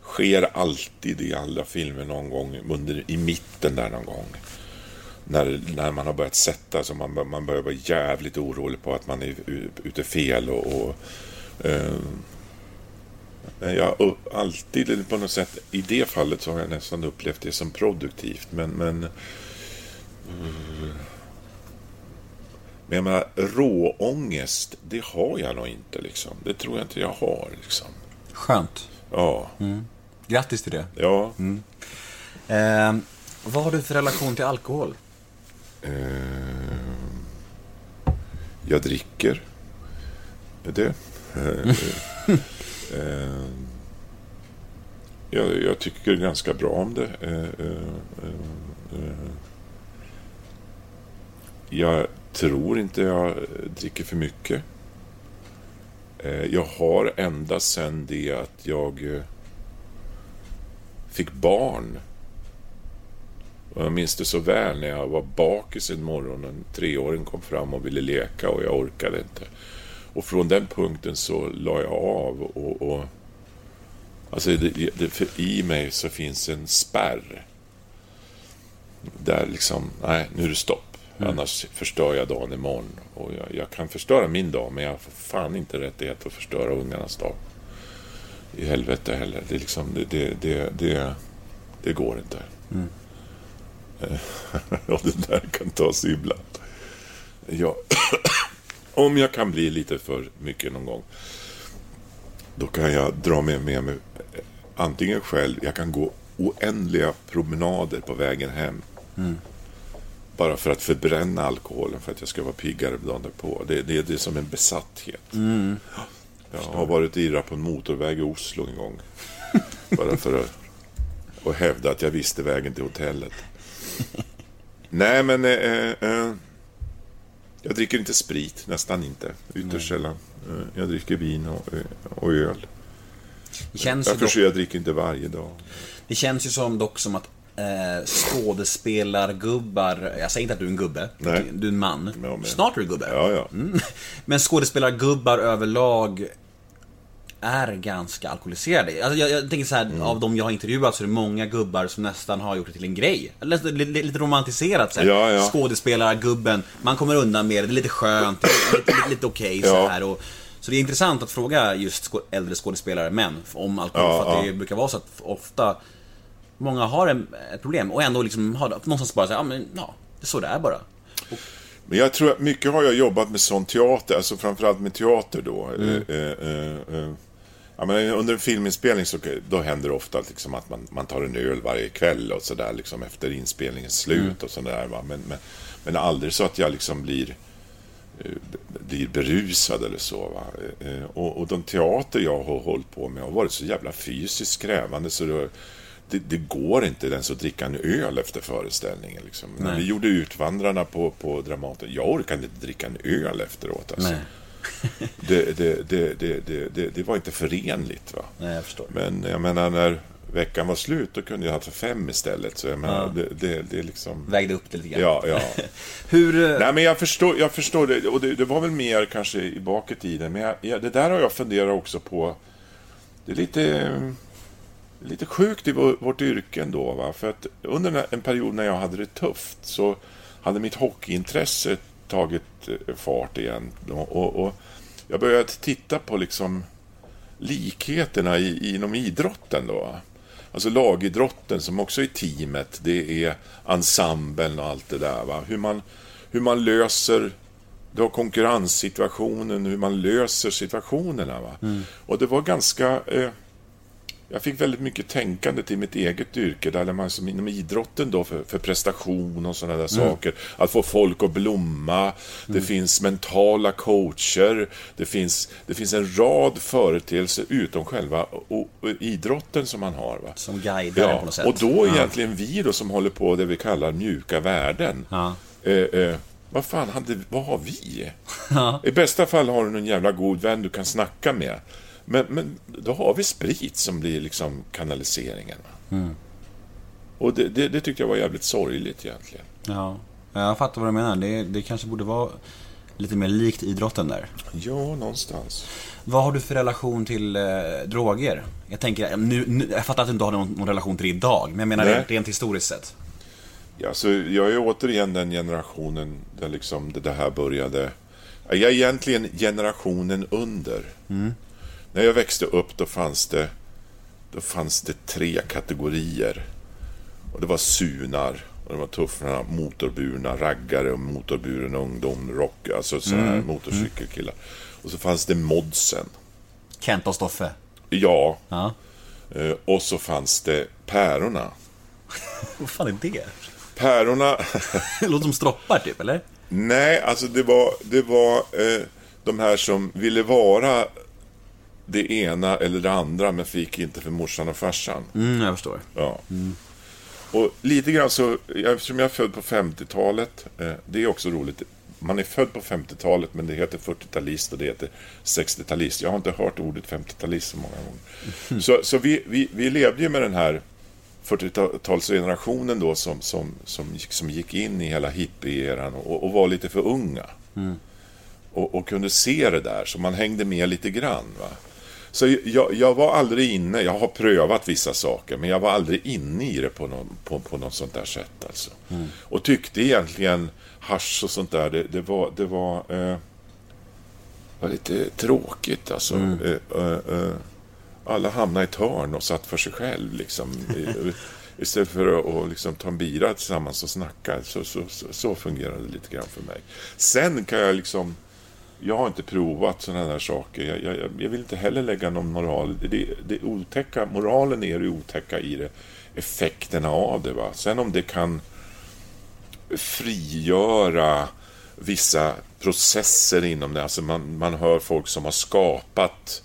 sker alltid i alla filmer någon gång under, i mitten där någon gång. När, när man har börjat sätta så man, man börjar vara jävligt orolig på att man är ute fel och, och eh, jag upp- alltid på något sätt, i det fallet så har jag nästan upplevt det som produktivt. Men, men, mm, men jag menar, råångest, det har jag nog inte liksom. Det tror jag inte jag har liksom. Skönt. Ja. Mm. Grattis till det. Ja. Mm. Eh, vad har du för relation till alkohol? Eh, jag dricker. Det. Eh, jag, jag tycker ganska bra om det. Eh, eh, eh, eh. Jag tror inte jag eh, dricker för mycket. Eh, jag har ända sedan det att jag eh, fick barn Och jag minns det så väl när jag var bakis en morgon. En treåring kom fram och ville leka och jag orkade inte. Och från den punkten så la jag av och... och alltså det, det, för i mig så finns en spärr. Där liksom, nej, nu är det stopp. Annars förstör jag dagen imorgon. Och jag, jag kan förstöra min dag, men jag får fan inte rättighet att förstöra ungarnas dag. I helvete heller. Det, liksom, det, det, det, det, går inte. Eh, och det där kan ta sig ibland. Ja. Om jag kan bli lite för mycket någon gång. Då kan jag dra med, med mig antingen själv, jag kan gå oändliga promenader på vägen hem. Bara för att förbränna alkoholen för att jag ska vara piggare dagen därpå. Det, det, det är som en besatthet. Jag har varit irra på en motorväg i Oslo en gång. Bara för att och hävda att jag visste vägen till hotellet. Nej, men eh, eh, jag dricker inte sprit, nästan inte. Ytterst sällan. Eh, jag dricker vin och, eh, och öl. Det känns, Jag, dock, jag dricker inte varje dag. det känns ju som dock som att eh, skådespelargubbar, jag säger inte att du är en gubbe, Nej. du är en man. Ja, men- Snart är du gubbe. Ja, ja. Mm. Men skådespelargubbar överlag är ganska alkoholiserade. Alltså jag, jag tänker så här, Mm. av de jag har intervjuat så är det många gubbar som nästan har gjort det till en grej. Lite, lite, lite romantiserat så här. Ja, ja. Skådespelargubben, man kommer undan med det, det är lite skönt, är lite, lite, lite okej så Ja. här. Och, så det är intressant att fråga just äldre skådespelare, män, om alkohol. Ja, för att det ja. brukar vara så att ofta Många har en, ett problem och ändå liksom har någonstans bara säga, ja men ja, det är så det är bara. Men jag tror att mycket har jag jobbat med sån teater, alltså framförallt med teater då. Mm. Eh, eh, eh, ja, men under en filminspelning så då händer det ofta liksom att man, man tar en öl varje kväll och sådär liksom efter inspelningens slut Mm. och sådär. Men, men, men aldrig så att jag liksom blir, eh, blir berusad eller så. Va? Eh, Och, och de teater jag har hållit på med har varit så jävla fysiskt krävande så det, det, det går inte ens att dricka en öl efter föreställningen. Liksom. När vi gjorde Utvandrarna på, på Dramaten, jag orkade inte dricka en öl efteråt. Alltså. Nej. Det, det, det, det, det, det, det var inte förenligt. Va? Nej, jag förstår. Men jag menar, när veckan var slut, då kunde jag ha för fem istället. Så jag menar, det, det, det är liksom... Vägde upp det lite grann. Ja, ja. Hur... eh, Nej, men jag förstår, jag förstår det. Och det, det var väl mer kanske i bak i tiden. Men jag, jag, det där har jag funderat också på. Det är lite, lite sjukt i vår, vårt yrke ändå. Va? För att under en- period när jag hade det tufft så hade mitt hockeyintresse tagit eh, fart igen. Och, och, jag började titta på liksom likheterna i, inom idrotten då. Alltså lagidrotten som också är teamet, det är ensemblen och allt det där. Va? Hur, man, hur man löser har konkurrenssituationen, hur man löser situationerna. Va? Och det var ganska... Eh, jag fick väldigt mycket tänkande till mitt eget yrke, där man som inom idrotten då för, för prestation och sådana där saker. Att få folk att blomma, det finns mentala coacher, det finns, det finns en rad företeelser utom själva och, och idrotten som man har. Va? Som guider på Ja, något sätt. och då Ja. egentligen vi då som håller på det vi kallar mjuka värden. Ja. Eh, eh, vad fan, hade, vad har vi? I bästa fall har du någon jävla god vän du kan snacka med. Men, men då har vi sprit som blir liksom kanaliseringen. Mm. Och det, det, det tyckte jag var jävligt sorgligt egentligen. Ja, jag fattar vad du menar. Det, det kanske borde vara lite mer likt idrotten där. Ja, någonstans. Vad har du för relation till eh, droger? Jag tänker, nu, nu, jag fattar att du inte har någon, någon relation till det idag, men jag menar Nej. rent, rent historiskt sett. Ja, så jag är återigen den generationen där liksom det, här började. Jag är egentligen generationen under. När jag växte upp då fanns det då fanns det tre kategorier. Och det var sunar, och det var tuffrarna, motorburna raggare och motorburen ungdom, rock, alltså sådana här motorcykelkillar. Och så fanns det modsen. Kent och Stoffe. Ja. Ja. Eh, Och så fanns det pärorna. Vad fan är det? Pärorna... Det låter som stroppar typ, eller? Nej, alltså det var, det var eh, de här som ville vara det ena eller det andra men fick inte för morsan och farsan. Mm, jag förstår. Ja. Och lite grann så, eftersom jag är född på 50-talet, eh, det är också roligt. Man är född på 50-talet men det heter 40-talist och det heter 60-talist. Jag har inte hört ordet 50-talist så många gånger. Så, så vi, vi, vi levde ju med den här 40-talsgenerationen då som, som, som, gick, som gick in i hela hippie-eran och, och var lite för unga. Och, och kunde se det där, så man hängde med lite grann. Va? Så jag, jag var aldrig inne, jag har prövat vissa saker, men jag var aldrig inne i det på, någon, på, på något sånt där sätt. Alltså. Och tyckte egentligen hasch och sånt där, det, det var, det var, eh, var lite tråkigt alltså. Eh, eh, eh, alla hamnade i ett hörn och satt för sig själv liksom. Istället för att att liksom ta en bira tillsammans och snacka. Så, så, så, så fungerade det lite grann för mig. Sen kan jag liksom... Jag har inte provat sådana där saker. Jag, jag, jag vill inte heller lägga någon moral. Det, det otäcka, moralen är det otäcka i det. Effekterna av det. Va? Sen om det kan frigöra vissa processer inom det. Alltså man, man hör folk som har skapat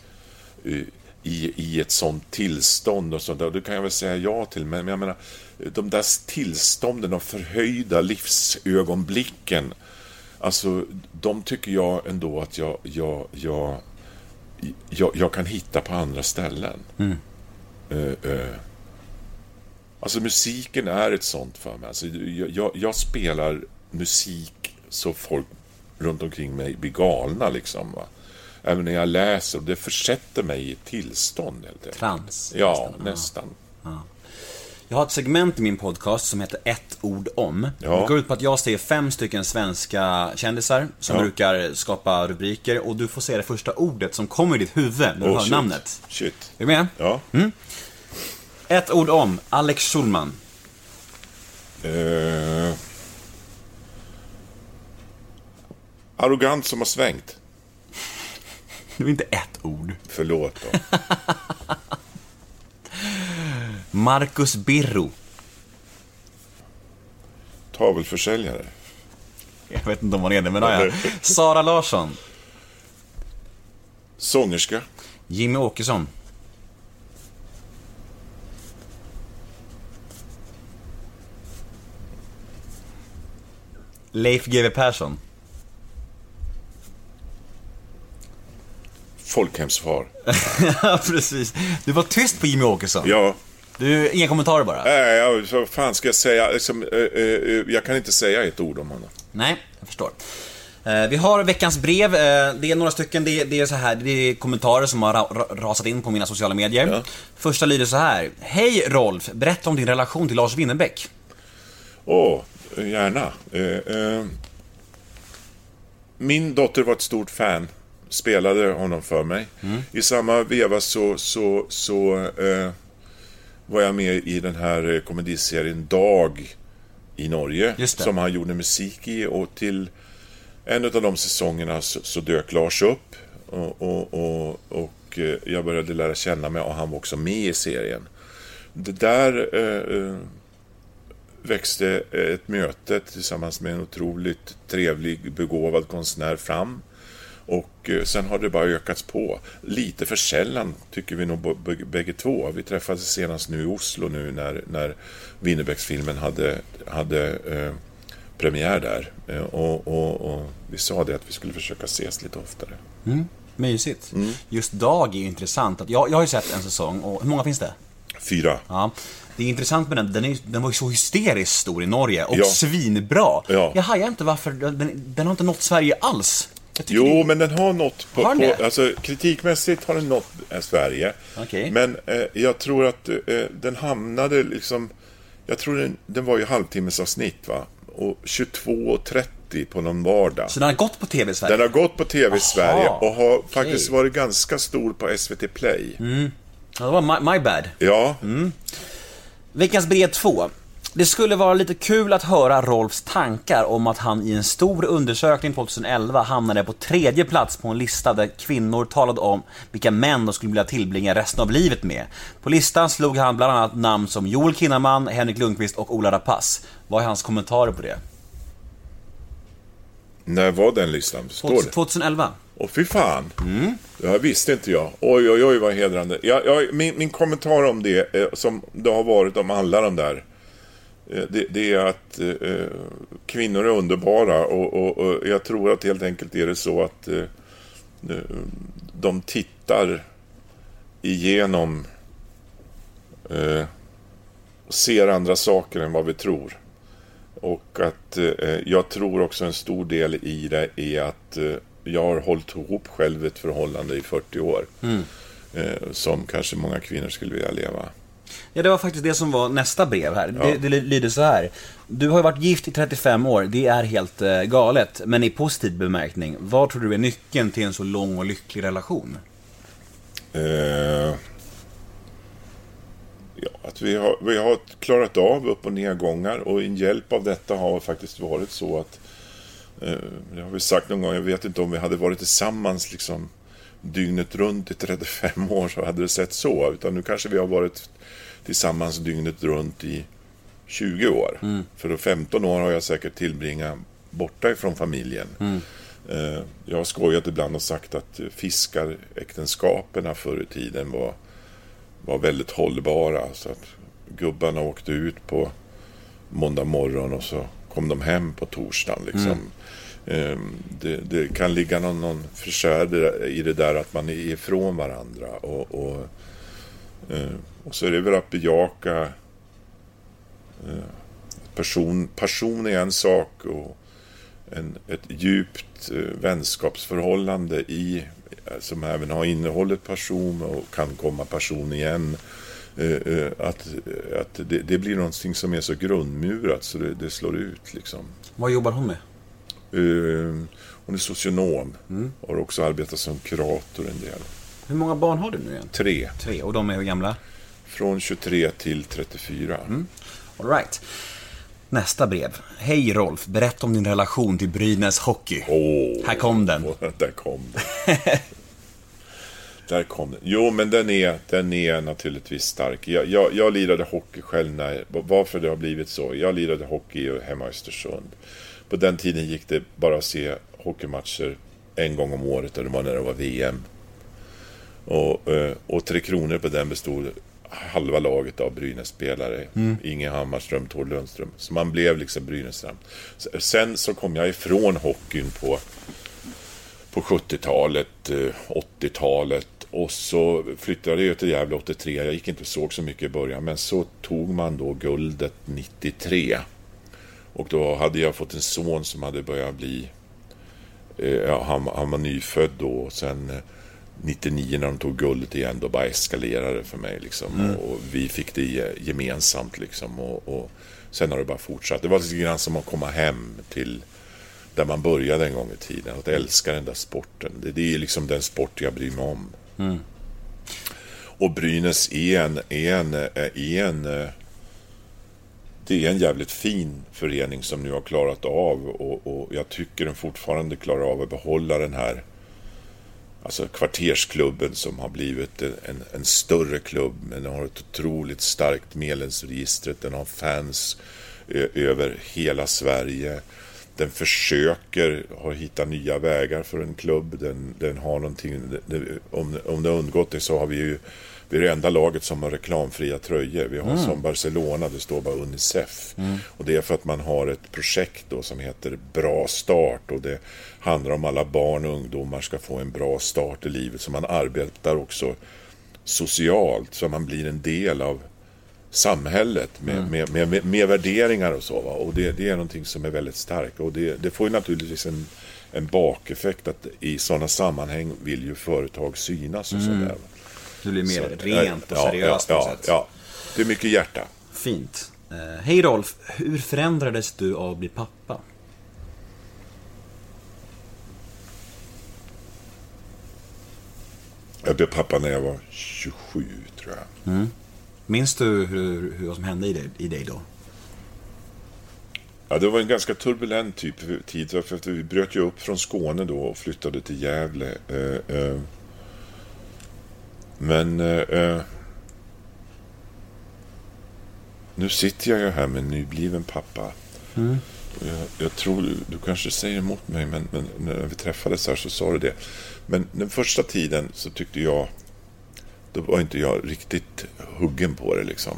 eh, i, i ett sånt tillstånd och sånt där. Det kan jag väl säga ja till. Men jag menar, de där tillstånden, de förhöjda livsögonblicken. Alltså, de tycker jag ändå att jag, jag, jag, jag, jag kan hitta på andra ställen. Eh, eh. Alltså musiken är ett sånt för mig. Alltså, jag, jag, spelar musik så folk runt omkring mig blir galna liksom. Va? Även när jag läser. Det försätter mig i ett tillstånd helt. Trans. Ja, nästan. Jag har ett segment i min podcast som heter ett ord om. Ja. Det går ut på att jag säger fem stycken svenska kändisar som Ja. brukar skapa rubriker och du får säga det första ordet som kommer i ditt huvud när du Oh, hör shit. namnet. Shit. Är du med? Ja. Ett ord om Alex Schulman. Eh, arrogant som har svängt. Det var inte ett ord. Förlåt då. Marcus Birro. Tavelförsäljare. Jag vet inte om han är det, men ja. Sara Larsson. Sångerska. Jimmy Åkesson. Leif GW Persson. Folkhemsfar. Precis. Du var tyst på Jimmy Åkesson. Ja. Du, inga kommentarer bara? Nej, jag, vad fan ska jag säga? Liksom, eh, eh, jag kan inte säga ett ord om honom. Nej, jag förstår. Eh, Vi har veckans brev. Eh, Det är några stycken, det är, det är så här, det är kommentarer som har ra- ra- rasat in på mina sociala medier. Ja. Första lyder så här. Hej Rolf, berätta om din relation till Lars Winnerbäck. Åh, gärna. Eh, eh, min dotter var ett stort fan. Spelade honom för mig. Mm. I samma veva så, så, så eh, var jag med i den här eh, komediserien Dag i Norge. Som han gjorde musik i. Och till en av de säsongerna så, så dök Lars upp. Och, och, och, och eh, jag började lära känna mig och han var också med i serien. Det där eh, eh, växte ett möte tillsammans med en otroligt trevlig, begåvad konstnär fram. Och eh, sen har det bara ökats på. Lite för sällan, tycker vi nog bägge två. Vi träffades senast nu i Oslo nu när, när Winnerbäcksfilmen hade, hade eh, premiär där. Eh, och, och, och vi sa det att vi skulle försöka ses lite oftare. Mysigt. Mm. Just Dag är ju intressant. Jag, jag har ju sett en säsong och hur många finns det? Fyra. Ja. Det är intressant med den, den, är, den var ju så hysteriskt stor i Norge och Ja. svinbra. Ja. Jag hajar inte varför, den, den har inte nått Sverige alls. Jo, det- men den har nått på, Har den på alltså kritikmässigt har den nått eh, Sverige. Okej. Men eh, jag tror att eh, den hamnade liksom, jag tror den, den var ju halvtimmesavsnitt va? Och 22.30 på någon vardag. Så den har gått på TV i Sverige? Den har gått på TV i Sverige och har okej. faktiskt varit ganska stor på SVT Play. Ja, det var my, my bad. Ja, Veckans brev 2. Det skulle vara lite kul att höra Rolfs tankar om att han i en stor undersökning 2011 hamnade på tredje plats på en lista där kvinnor talade om vilka män de skulle vilja tillbringa resten av livet med. På listan slog han bland annat namn som Joel Kinnaman, Henrik Lundqvist och Ola Rapace. Vad är hans kommentarer på det? när var den listan? Står det? 2011. Åh fy fan. Det här visste inte jag. Oj, oj, oj vad hedrande. Jag, jag, min, min kommentar om det, eh, som det har varit om alla de där, det, det är att eh, kvinnor är underbara och, och, och jag tror att helt enkelt är det så att eh, eh, de tittar igenom eh, ser andra saker än vad vi tror. Och att eh, jag tror också en stor del i det är att eh, jag har hållit ihop själv ett förhållande i 40 år. Mm. Eh, som kanske många kvinnor skulle vilja leva. Ja, det var faktiskt det som var nästa brev här. Ja. Det, det lyder så här. Du har ju varit gift i 35 år, det är helt eh, galet. Men i positiv bemärkning, vad tror du är nyckeln till en så lång och lycklig relation? Eh, ja, att vi har, vi har klarat av upp och nedgångar och en hjälp av detta har faktiskt varit så att eh, det har vi sagt någon gång, jag vet inte om vi hade varit tillsammans liksom dygnet runt i 35 år så hade det sett så. Utan nu kanske vi har varit tillsammans dygnet runt i 20 år. Mm. För då 15 år har jag säkert tillbringat borta ifrån familjen. Mm. Eh, Jag har skojat ibland och sagt att fiskaräktenskapen förr i tiden var, var väldigt hållbara. Så att gubbarna åkte ut på måndag morgon och så kom de hem på torsdagen. Liksom. Mm. Eh, Det, det kan ligga någon, någon försäd i det där att man är ifrån varandra. Och, och, eh, och så är det väl att bejaka eh, person, passion är en sak och en, ett djupt eh, vänskapsförhållande i, eh, som även har innehållit passion och kan komma passion igen. Eh, att att det, det blir någonting som är så grundmurat så det, det slår ut liksom. Vad jobbar hon med? Hon är socionom och har också arbetat som kurator en del. Hur många barn har du nu igen? Tre. Tre, och de är hur gamla? Från 23 till 34. All right. Nästa brev. Hej Rolf, berätta om din relation till Brynäs Hockey. Åh, Här kom den. Där kom den. Där kom den. Jo, men den är, den är naturligtvis stark. Jag, jag, jag lirade hockey själv när, varför det har blivit så. Jag lirade hockey hemma i Östersund. På den tiden gick det bara att se hockeymatcher en gång om året och det var när det var VM. Och, eh, och Tre Kronor på den bestod halva laget av Brynäs-spelare. Mm. Inge Hammarström, Tord Lundström. Så man blev liksom Brynäsström. Sen så kom jag ifrån hockeyn på, på 70-talet, eh, 80-talet. Och så flyttade jag till Gävle 83. Jag gick inte och såg så mycket i början. Men så tog man då guldet 93. Och då hade jag fått en son som hade börjat bli... Eh, han, han var nyfödd då. Och sen eh, 99 när de tog guldet igen, då bara eskalerade det för mig. Liksom. Mm. Och, och vi fick det ge- gemensamt. Liksom. Och, och sen har det bara fortsatt. Det var lite grann som att komma hem till där man började en gång i tiden. Att älska den där sporten. Det, det är liksom den sport jag bryr mig om. Mm. Och Brynäs är en, är en, är en, det är en jävligt fin förening som nu har klarat av och, och jag tycker den fortfarande klarar av att behålla den här alltså kvartersklubben som har blivit en, en, större klubb men den har ett otroligt starkt medlemsregister. Den har fans över hela Sverige. Den försöker hitta nya vägar för en klubb. Den, den har någonting, om, om det undgått det så har vi ju vi är det enda laget som har reklamfria tröjor. Vi har Mm. som Barcelona, det står bara Unicef. Mm. Och det är för att man har ett projekt då som heter Bra start och det handlar om alla barn och ungdomar ska få en bra start i livet. Så man arbetar också socialt så man blir en del av samhället med, Mm. med, med, med, med värderingar och så. Va? Och det, det är någonting som är väldigt starkt. Och det, det får ju naturligtvis en, en bakeffekt att i sådana sammanhang vill ju företag synas och Mm. sådär. Det blir mer Så- rent och ja, seriöst ja, på något sätt. ja. Det är mycket hjärta. Fint. Eh, Hej Rolf, hur förändrades du av att bli pappa? Jag blev pappa när jag var 27 tror jag. Mm. Minns du hur, hur, vad som hände i dig, i dig då? Ja, det var en ganska turbulent typ tid. För att vi bröt ju upp från Skåne då och flyttade till Gävle. Eh, eh. Men eh, eh, nu sitter jag ju här med en nybliven pappa. Mm. Jag, jag tror, du, du kanske säger emot mig, men, men när vi träffades här så sa du det. Men den första tiden så tyckte jag, då var inte jag riktigt huggen på det liksom.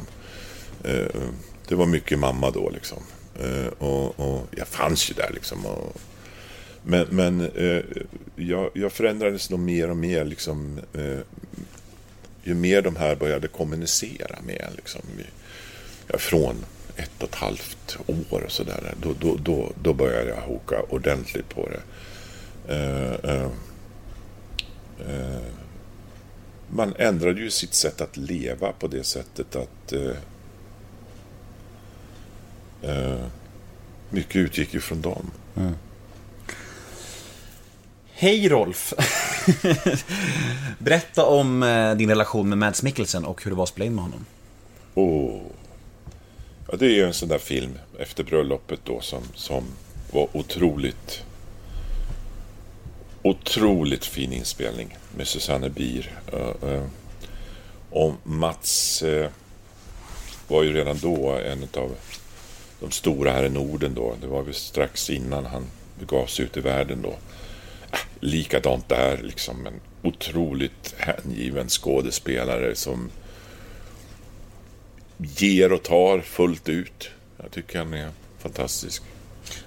Eh, det var mycket mamma då liksom. Eh, och, och jag fanns ju där liksom. Och, men men eh, jag, jag förändrades nog mer och mer liksom. Eh, ju mer de här började kommunicera med en, liksom. Från ett och ett halvt år och sådär. Då, då, då, då började jag hoka ordentligt på det. Eh, eh, eh, man ändrade ju sitt sätt att leva på det sättet att eh, eh, mycket utgick ju från dem. Hej Rolf! Berätta om eh, din relation med Mads Mikkelsen och hur det var att spela in med honom. Oh. Ja, det är ju en sån där film efter bröllopet då som, som var otroligt otroligt fin inspelning med Susanne Bier. Uh, uh, och Mats uh, var ju redan då en av de stora här i Norden då. Det var väl strax innan han begav sig ut i världen då. Likadant där liksom. En otroligt hängiven skådespelare som ger och tar fullt ut. Jag tycker han är fantastisk.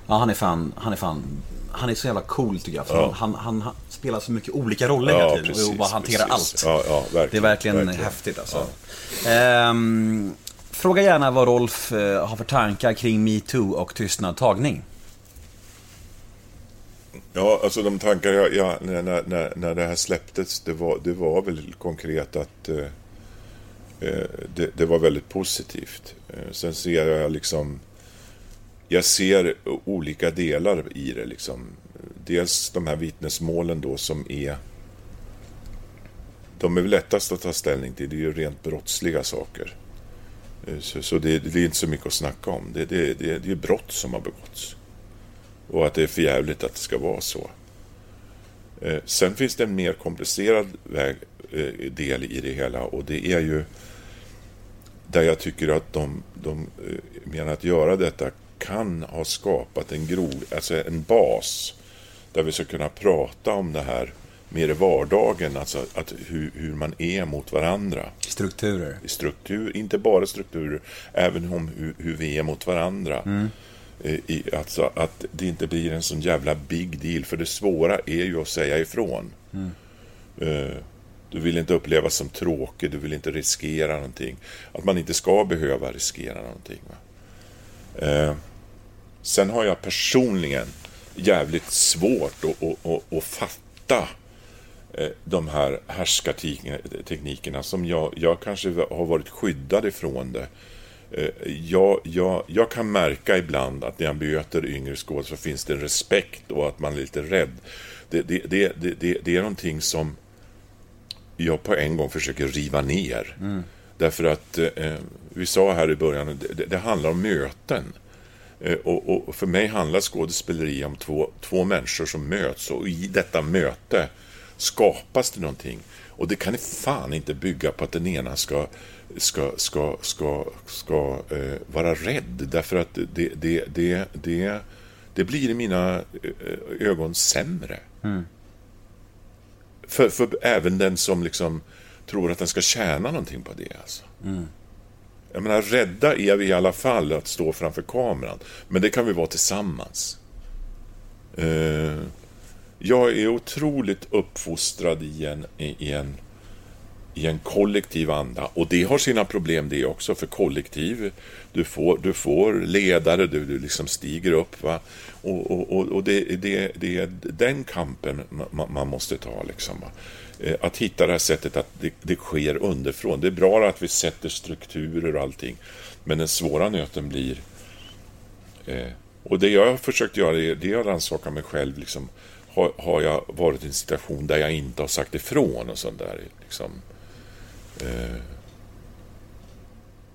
Ja, han är fan, han är fan, han är så jävla cool tycker jag. Ja. han, han, han spelar så mycket olika roller Ja, hela tiden precis, och bara hanterar precis. allt. Ja, det är verkligen, verkligen. häftigt alltså. Ehm, fråga gärna vad Rolf eh, har för tankar kring metoo och tystnad tagning. Ja, alltså de tankar jag, jag när, när- när, det här släpptes, det var, det var väl konkret att eh, eh det, det var väldigt positivt. Eh, sen ser jag liksom, jag ser olika delar i det liksom. Dels de här vittnesmålen då som är, de är väl lättast att ta ställning till, det är ju rent brottsliga saker. Eh, så, så det, det är inte så mycket att snacka om. Det, det, det, det är brott som har begåtts. Och att det är förjävligt att det ska vara så. Eh, sen finns det en mer komplicerad väg, eh, del i det hela och det är ju där jag tycker att de, de eh, menar att göra detta kan ha skapat en grov, alltså en bas där vi ska kunna prata om det här mer i vardagen, alltså att hur, hur man är mot varandra. Strukturer. I struktur, inte bara strukturer, även om hur, hur vi är mot varandra. Eh, I, alltså att det inte blir en sån jävla big deal, för det svåra är ju att säga ifrån. Eh, Du vill inte upplevas som tråkig, du vill inte riskera någonting. Att man inte ska behöva riskera någonting. Eh, sen har jag personligen jävligt svårt att, att, att, att fatta eh, de här härskarteknikerna som jag, jag kanske har varit skyddad ifrån det. Eh, Jag, jag, jag kan märka ibland att när jag möter yngre skådespelare så finns det en respekt och att man är lite rädd. Det, det, det, det, det, är någonting som jag på en gång försöker riva ner. Därför att eh, vi sa här i början, det, det, det handlar om möten. Eh, och, och för mig handlar skådespeleri om två, två människor som möts och i detta möte skapas det någonting. Och det kan fan inte bygga på att den ena ska, ska, ska, ska, ska eh, vara rädd. Därför att det, det, det, det, det blir i mina eh, ögon sämre. För, för även den som liksom tror att den ska tjäna någonting på det. Alltså. Jag menar, rädda är vi i alla fall att stå framför kameran. Men det kan vi vara tillsammans. Eh, jag är otroligt uppfostrad i en, i, en, i en kollektiv anda. Och det har sina problem det också, för kollektiv, du får, du får ledare, du, du liksom stiger upp. Va? Och, och, och, det, det, det är den kampen man, man måste ta. Liksom, va? Eh, att hitta det här sättet att det, det sker underifrån. Det är bra att vi sätter strukturer och allting. Men den svåra nöten blir... Eh, och det jag har försökt göra är, det är att rannsaka mig själv. Liksom, har, har jag varit i en situation där jag inte har sagt ifrån och sånt där. Liksom. Eh,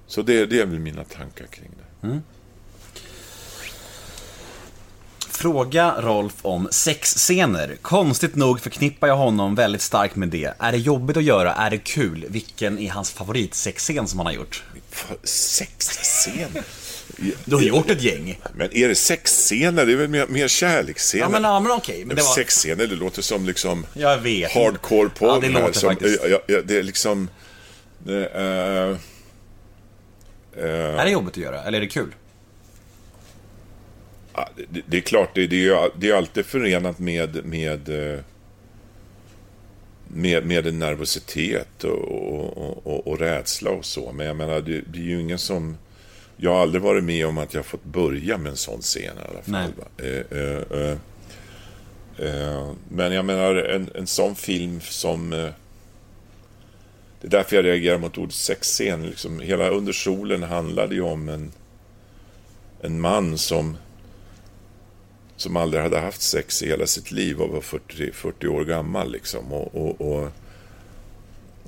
så det, det är väl mina tankar kring det. Fråga Rolf om sexscener. Konstigt nog förknippar jag honom väldigt starkt med det. Är det jobbigt att göra? Är det kul? Vilken är hans favoritsexscen som han har gjort? Sexscener? Du har gjort ett gäng. Men är det sexscener? Det är väl mer, mer kärleksscener? Ja men, ja, men okej. men det var... Sexscener, det låter som liksom Jag vet. hardcore porr. Ja, det här, låter som, faktiskt. Ja, ja, det är liksom... Det är, eh, Är det jobbigt att göra? Eller är det kul? det, det är klart, det, det, är, det är alltid förenat med, med, eh, med, med en nervositet och, och, och, och, rädsla och så. Men jag menar, det blir ju ingen som... jag har aldrig varit med om att jag fått börja med en sån scen i alla fall. Eh, eh, eh, eh, men jag menar, en, en sån film som... Det är därför jag reagerar mot ordet sexscen. Liksom, hela Under solen handlade ju om en, en man som som aldrig hade haft sex i hela sitt liv och var 40, 40 år gammal. Liksom. Och, och, och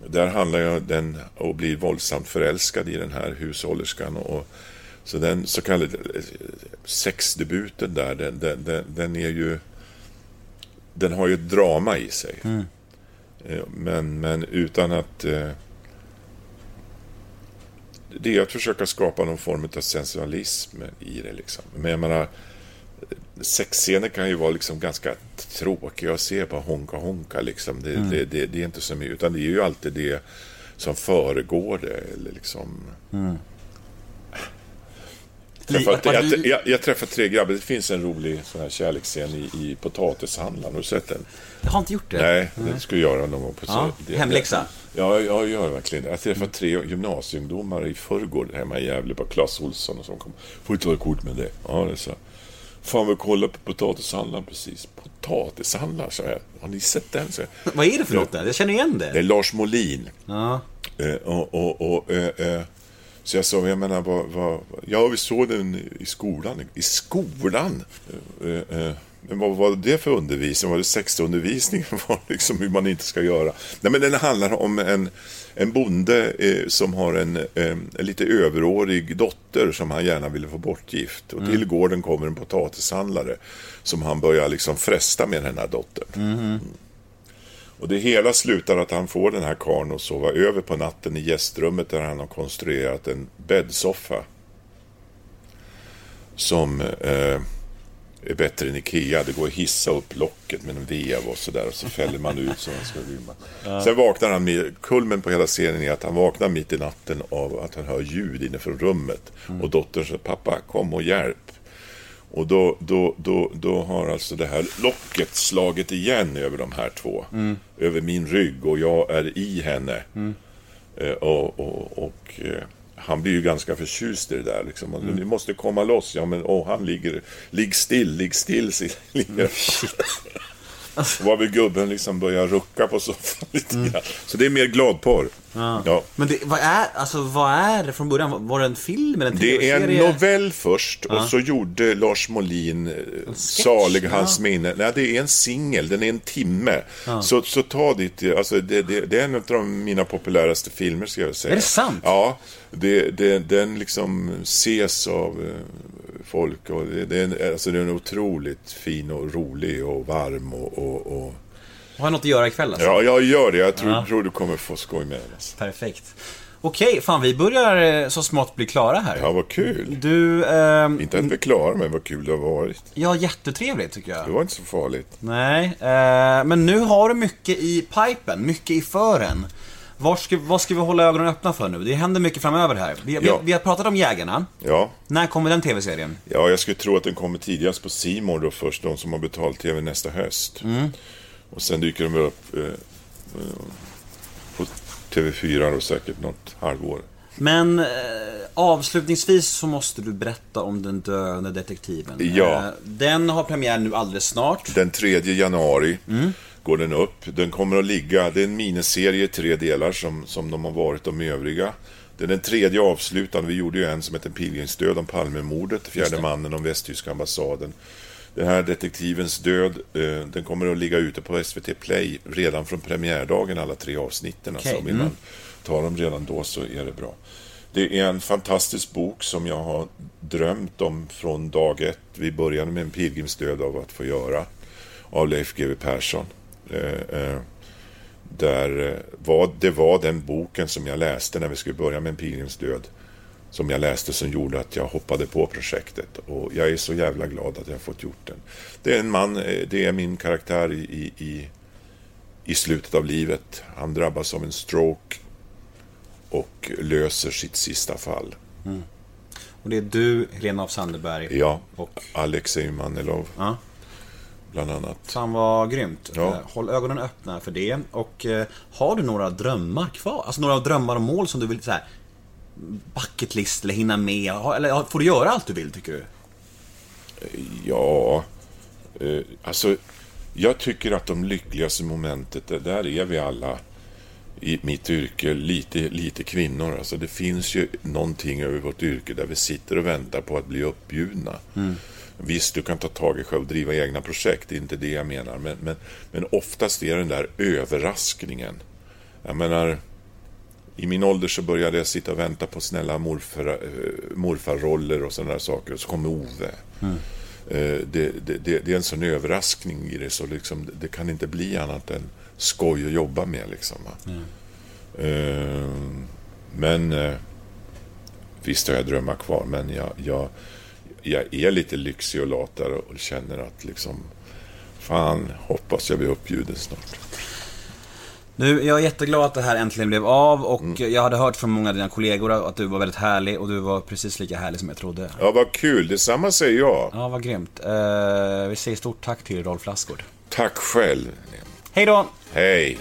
där handlar jag den och blir våldsamt förälskad i den här hushållerskan. Och, så den så kallade eh, sexdebuten där, den, den, den, den är ju... Den har ju ett drama i sig. Mm. Men, men utan att... eh, Det är att försöka skapa någon form av sensualism i det. Liksom. Men jag menar, sexscener kan ju vara liksom ganska tråkiga att se på honka honka liksom. Det, Mm. det, det, det är inte så mycket, utan det är ju alltid det som föregår det. Eller liksom... Träffat, jag, jag, jag träffade tre grabbar. Det finns en rolig sån här kärleksscen i, i Potatishandlaren. Har du sett den? Jag har inte gjort det. Nej, det skulle jag göra någon gång. På Ja, det- hemläxa. Ja, jag gör verkligen det. Jag träffade tre gymnasieungdomar i förrgår hemma i Gävle på Clas Olsson och som kom. Får du ta ett kort med det? Ja, det sa Fan, vi kollar på potatishandlaren precis. Potatishandlaren, sa jag. Har ni sett den? Så. Vad är det för något där? Jag känner igen det. Det är Lars Molin. Ja. Eh, och, och, och, eh, eh, så jag sa, jag menar, vad, vad, ja, vi såg den i skolan. I skolan? Eh, eh, men vad var det för undervisning? Var det sexundervisning? Var liksom hur man inte ska göra? Nej, men den handlar om en, en bonde eh, som har en, en lite överårig dotter som han gärna ville få bortgift. Och till gården kommer en potatishandlare som han börjar liksom fresta med den här dottern. Och det hela slutar att han får den här karln att sova över på natten i gästrummet där han har konstruerat en bäddsoffa. Som eh, är bättre än Ikea. Det går att hissa upp locket med en vev och sådär och så fäller man ut så den ska rymma. Sen vaknar han med, kulmen på hela scenen är att han vaknar mitt i natten av att han hör ljud inifrån rummet. Och dottern säger pappa kom och hjälp. Och då, då, då, då har alltså det här locket slagit igen över de här två. Över min rygg och jag är i henne. Eh, och och, och eh, han blir ju ganska förtjust i det där. Liksom. Och, Ni måste komma loss. Ja, men åh, han ligger... Ligg still, ligg still. ligger. Varvid gubben liksom börjar rucka på soffan lite grann. Så det är mer gladporr. Ja. Men det, vad, är, alltså, vad är det från början? Var det en film eller en Det är en novell först och så gjorde Lars Molin eh, Salig hans minne. Nej, det är en singel, den är en timme. Så, så ta ditt, alltså det, det, det är en av mina populäraste filmer ska jag säga. Är det sant? Ja, det, det, den liksom ses av eh, folk och det, det, är alltså det är en otroligt fin och rolig och varm och, och, och... Har jag något att göra ikväll alltså? Ja, jag gör det. Jag tror, Ja. tror du kommer få skoj med den. Alltså. Perfekt. Okej, fan vi börjar eh, så smått bli klara här. Ja, vad kul. Du, ehm, Inte att vi är klara, men vad kul det har varit. ja jättetrevligt tycker jag. Det var inte så farligt. Nej, eh, men nu har du mycket i pipen, mycket i fören. Var ska, vad ska vi hålla ögonen öppna för nu? Det händer mycket framöver här. Vi, vi, Ja. vi har pratat om Jägarna. Ja. När kommer den tv-serien? Ja, jag skulle tro att den kommer tidigast på Simor då först, de som har betalt tv nästa höst. Och sen dyker de upp eh, eh, på TV4 då säkert något halvår. Men eh, avslutningsvis så måste du berätta om den döende detektiven. Ja. Eh, den har premiär nu alldeles snart. Den 3 januari går den upp. Den kommer att ligga, det är en miniserie i tre delar som, som de har varit de övriga. Det är den tredje avslutande. Vi gjorde ju en som heter Pilgrimsdöd om Palmemordet, Fjärde mannen om västtyska ambassaden. Den här detektivens död, eh, den kommer att ligga ute på SVT Play redan från premiärdagen, alla tre avsnitten. Okej, Alltså, vill man ta dem redan då så är det bra. Det är en fantastisk bok som jag har drömt om från dag ett. Vi började med en pilgrimsdöd av att få göra av Leif GW Persson. Eh, eh, där var, det var den boken som jag läste när vi skulle börja med en pilgrimsdöd som jag läste som gjorde att jag hoppade på projektet. Och jag är så jävla glad att jag har fått gjort den. Det är en man, eh, det är min karaktär i, i, i, slutet av livet. Han drabbas av en stroke och löser sitt sista fall. Och det är du, Helena af Sandeberg. Ja, Och, Alexej Manilov ja. bland annat. Fan vad grymt. Ja. Eh, Håll ögonen öppna för det. Och eh, har du några drömmar kvar? Alltså några drömmar och mål som du vill så här, bucket list eller hinna med? Eller får du göra allt du vill, tycker du? Ja, eh, alltså jag tycker att de lyckligaste momentet, det- där är vi alla i mitt yrke, lite, lite kvinnor. Alltså det finns ju någonting över vårt yrke där vi sitter och väntar på att bli uppbjudna. Visst, du kan ta tag i själv och driva egna projekt, det är inte det jag menar. Men, men, men oftast är den där överraskningen. Jag menar, i min ålder så började jag sitta och vänta på snälla morfar, eh, morfarroller och sådana där saker. Och så kom Ove. Eh, Det, det, det, det är en sån överraskning i det så liksom, det kan inte bli annat än skoj att jobba med. Liksom, va. Eh, Men visst har jag drömmar kvar, men jag, jag, jag är lite lyxig och lat där och känner att liksom Fan, hoppas jag blir uppbjuden snart. Nu, jag är jätteglad att det här äntligen blev av och Mm. jag hade hört från många av dina kollegor att du var väldigt härlig och du var precis lika härlig som jag trodde. Ja, vad kul. Detsamma säger jag. Ja, vad grymt. Eh, vi säger stort tack till Rolf Lassgård. Tack själv. Hej då! Hej.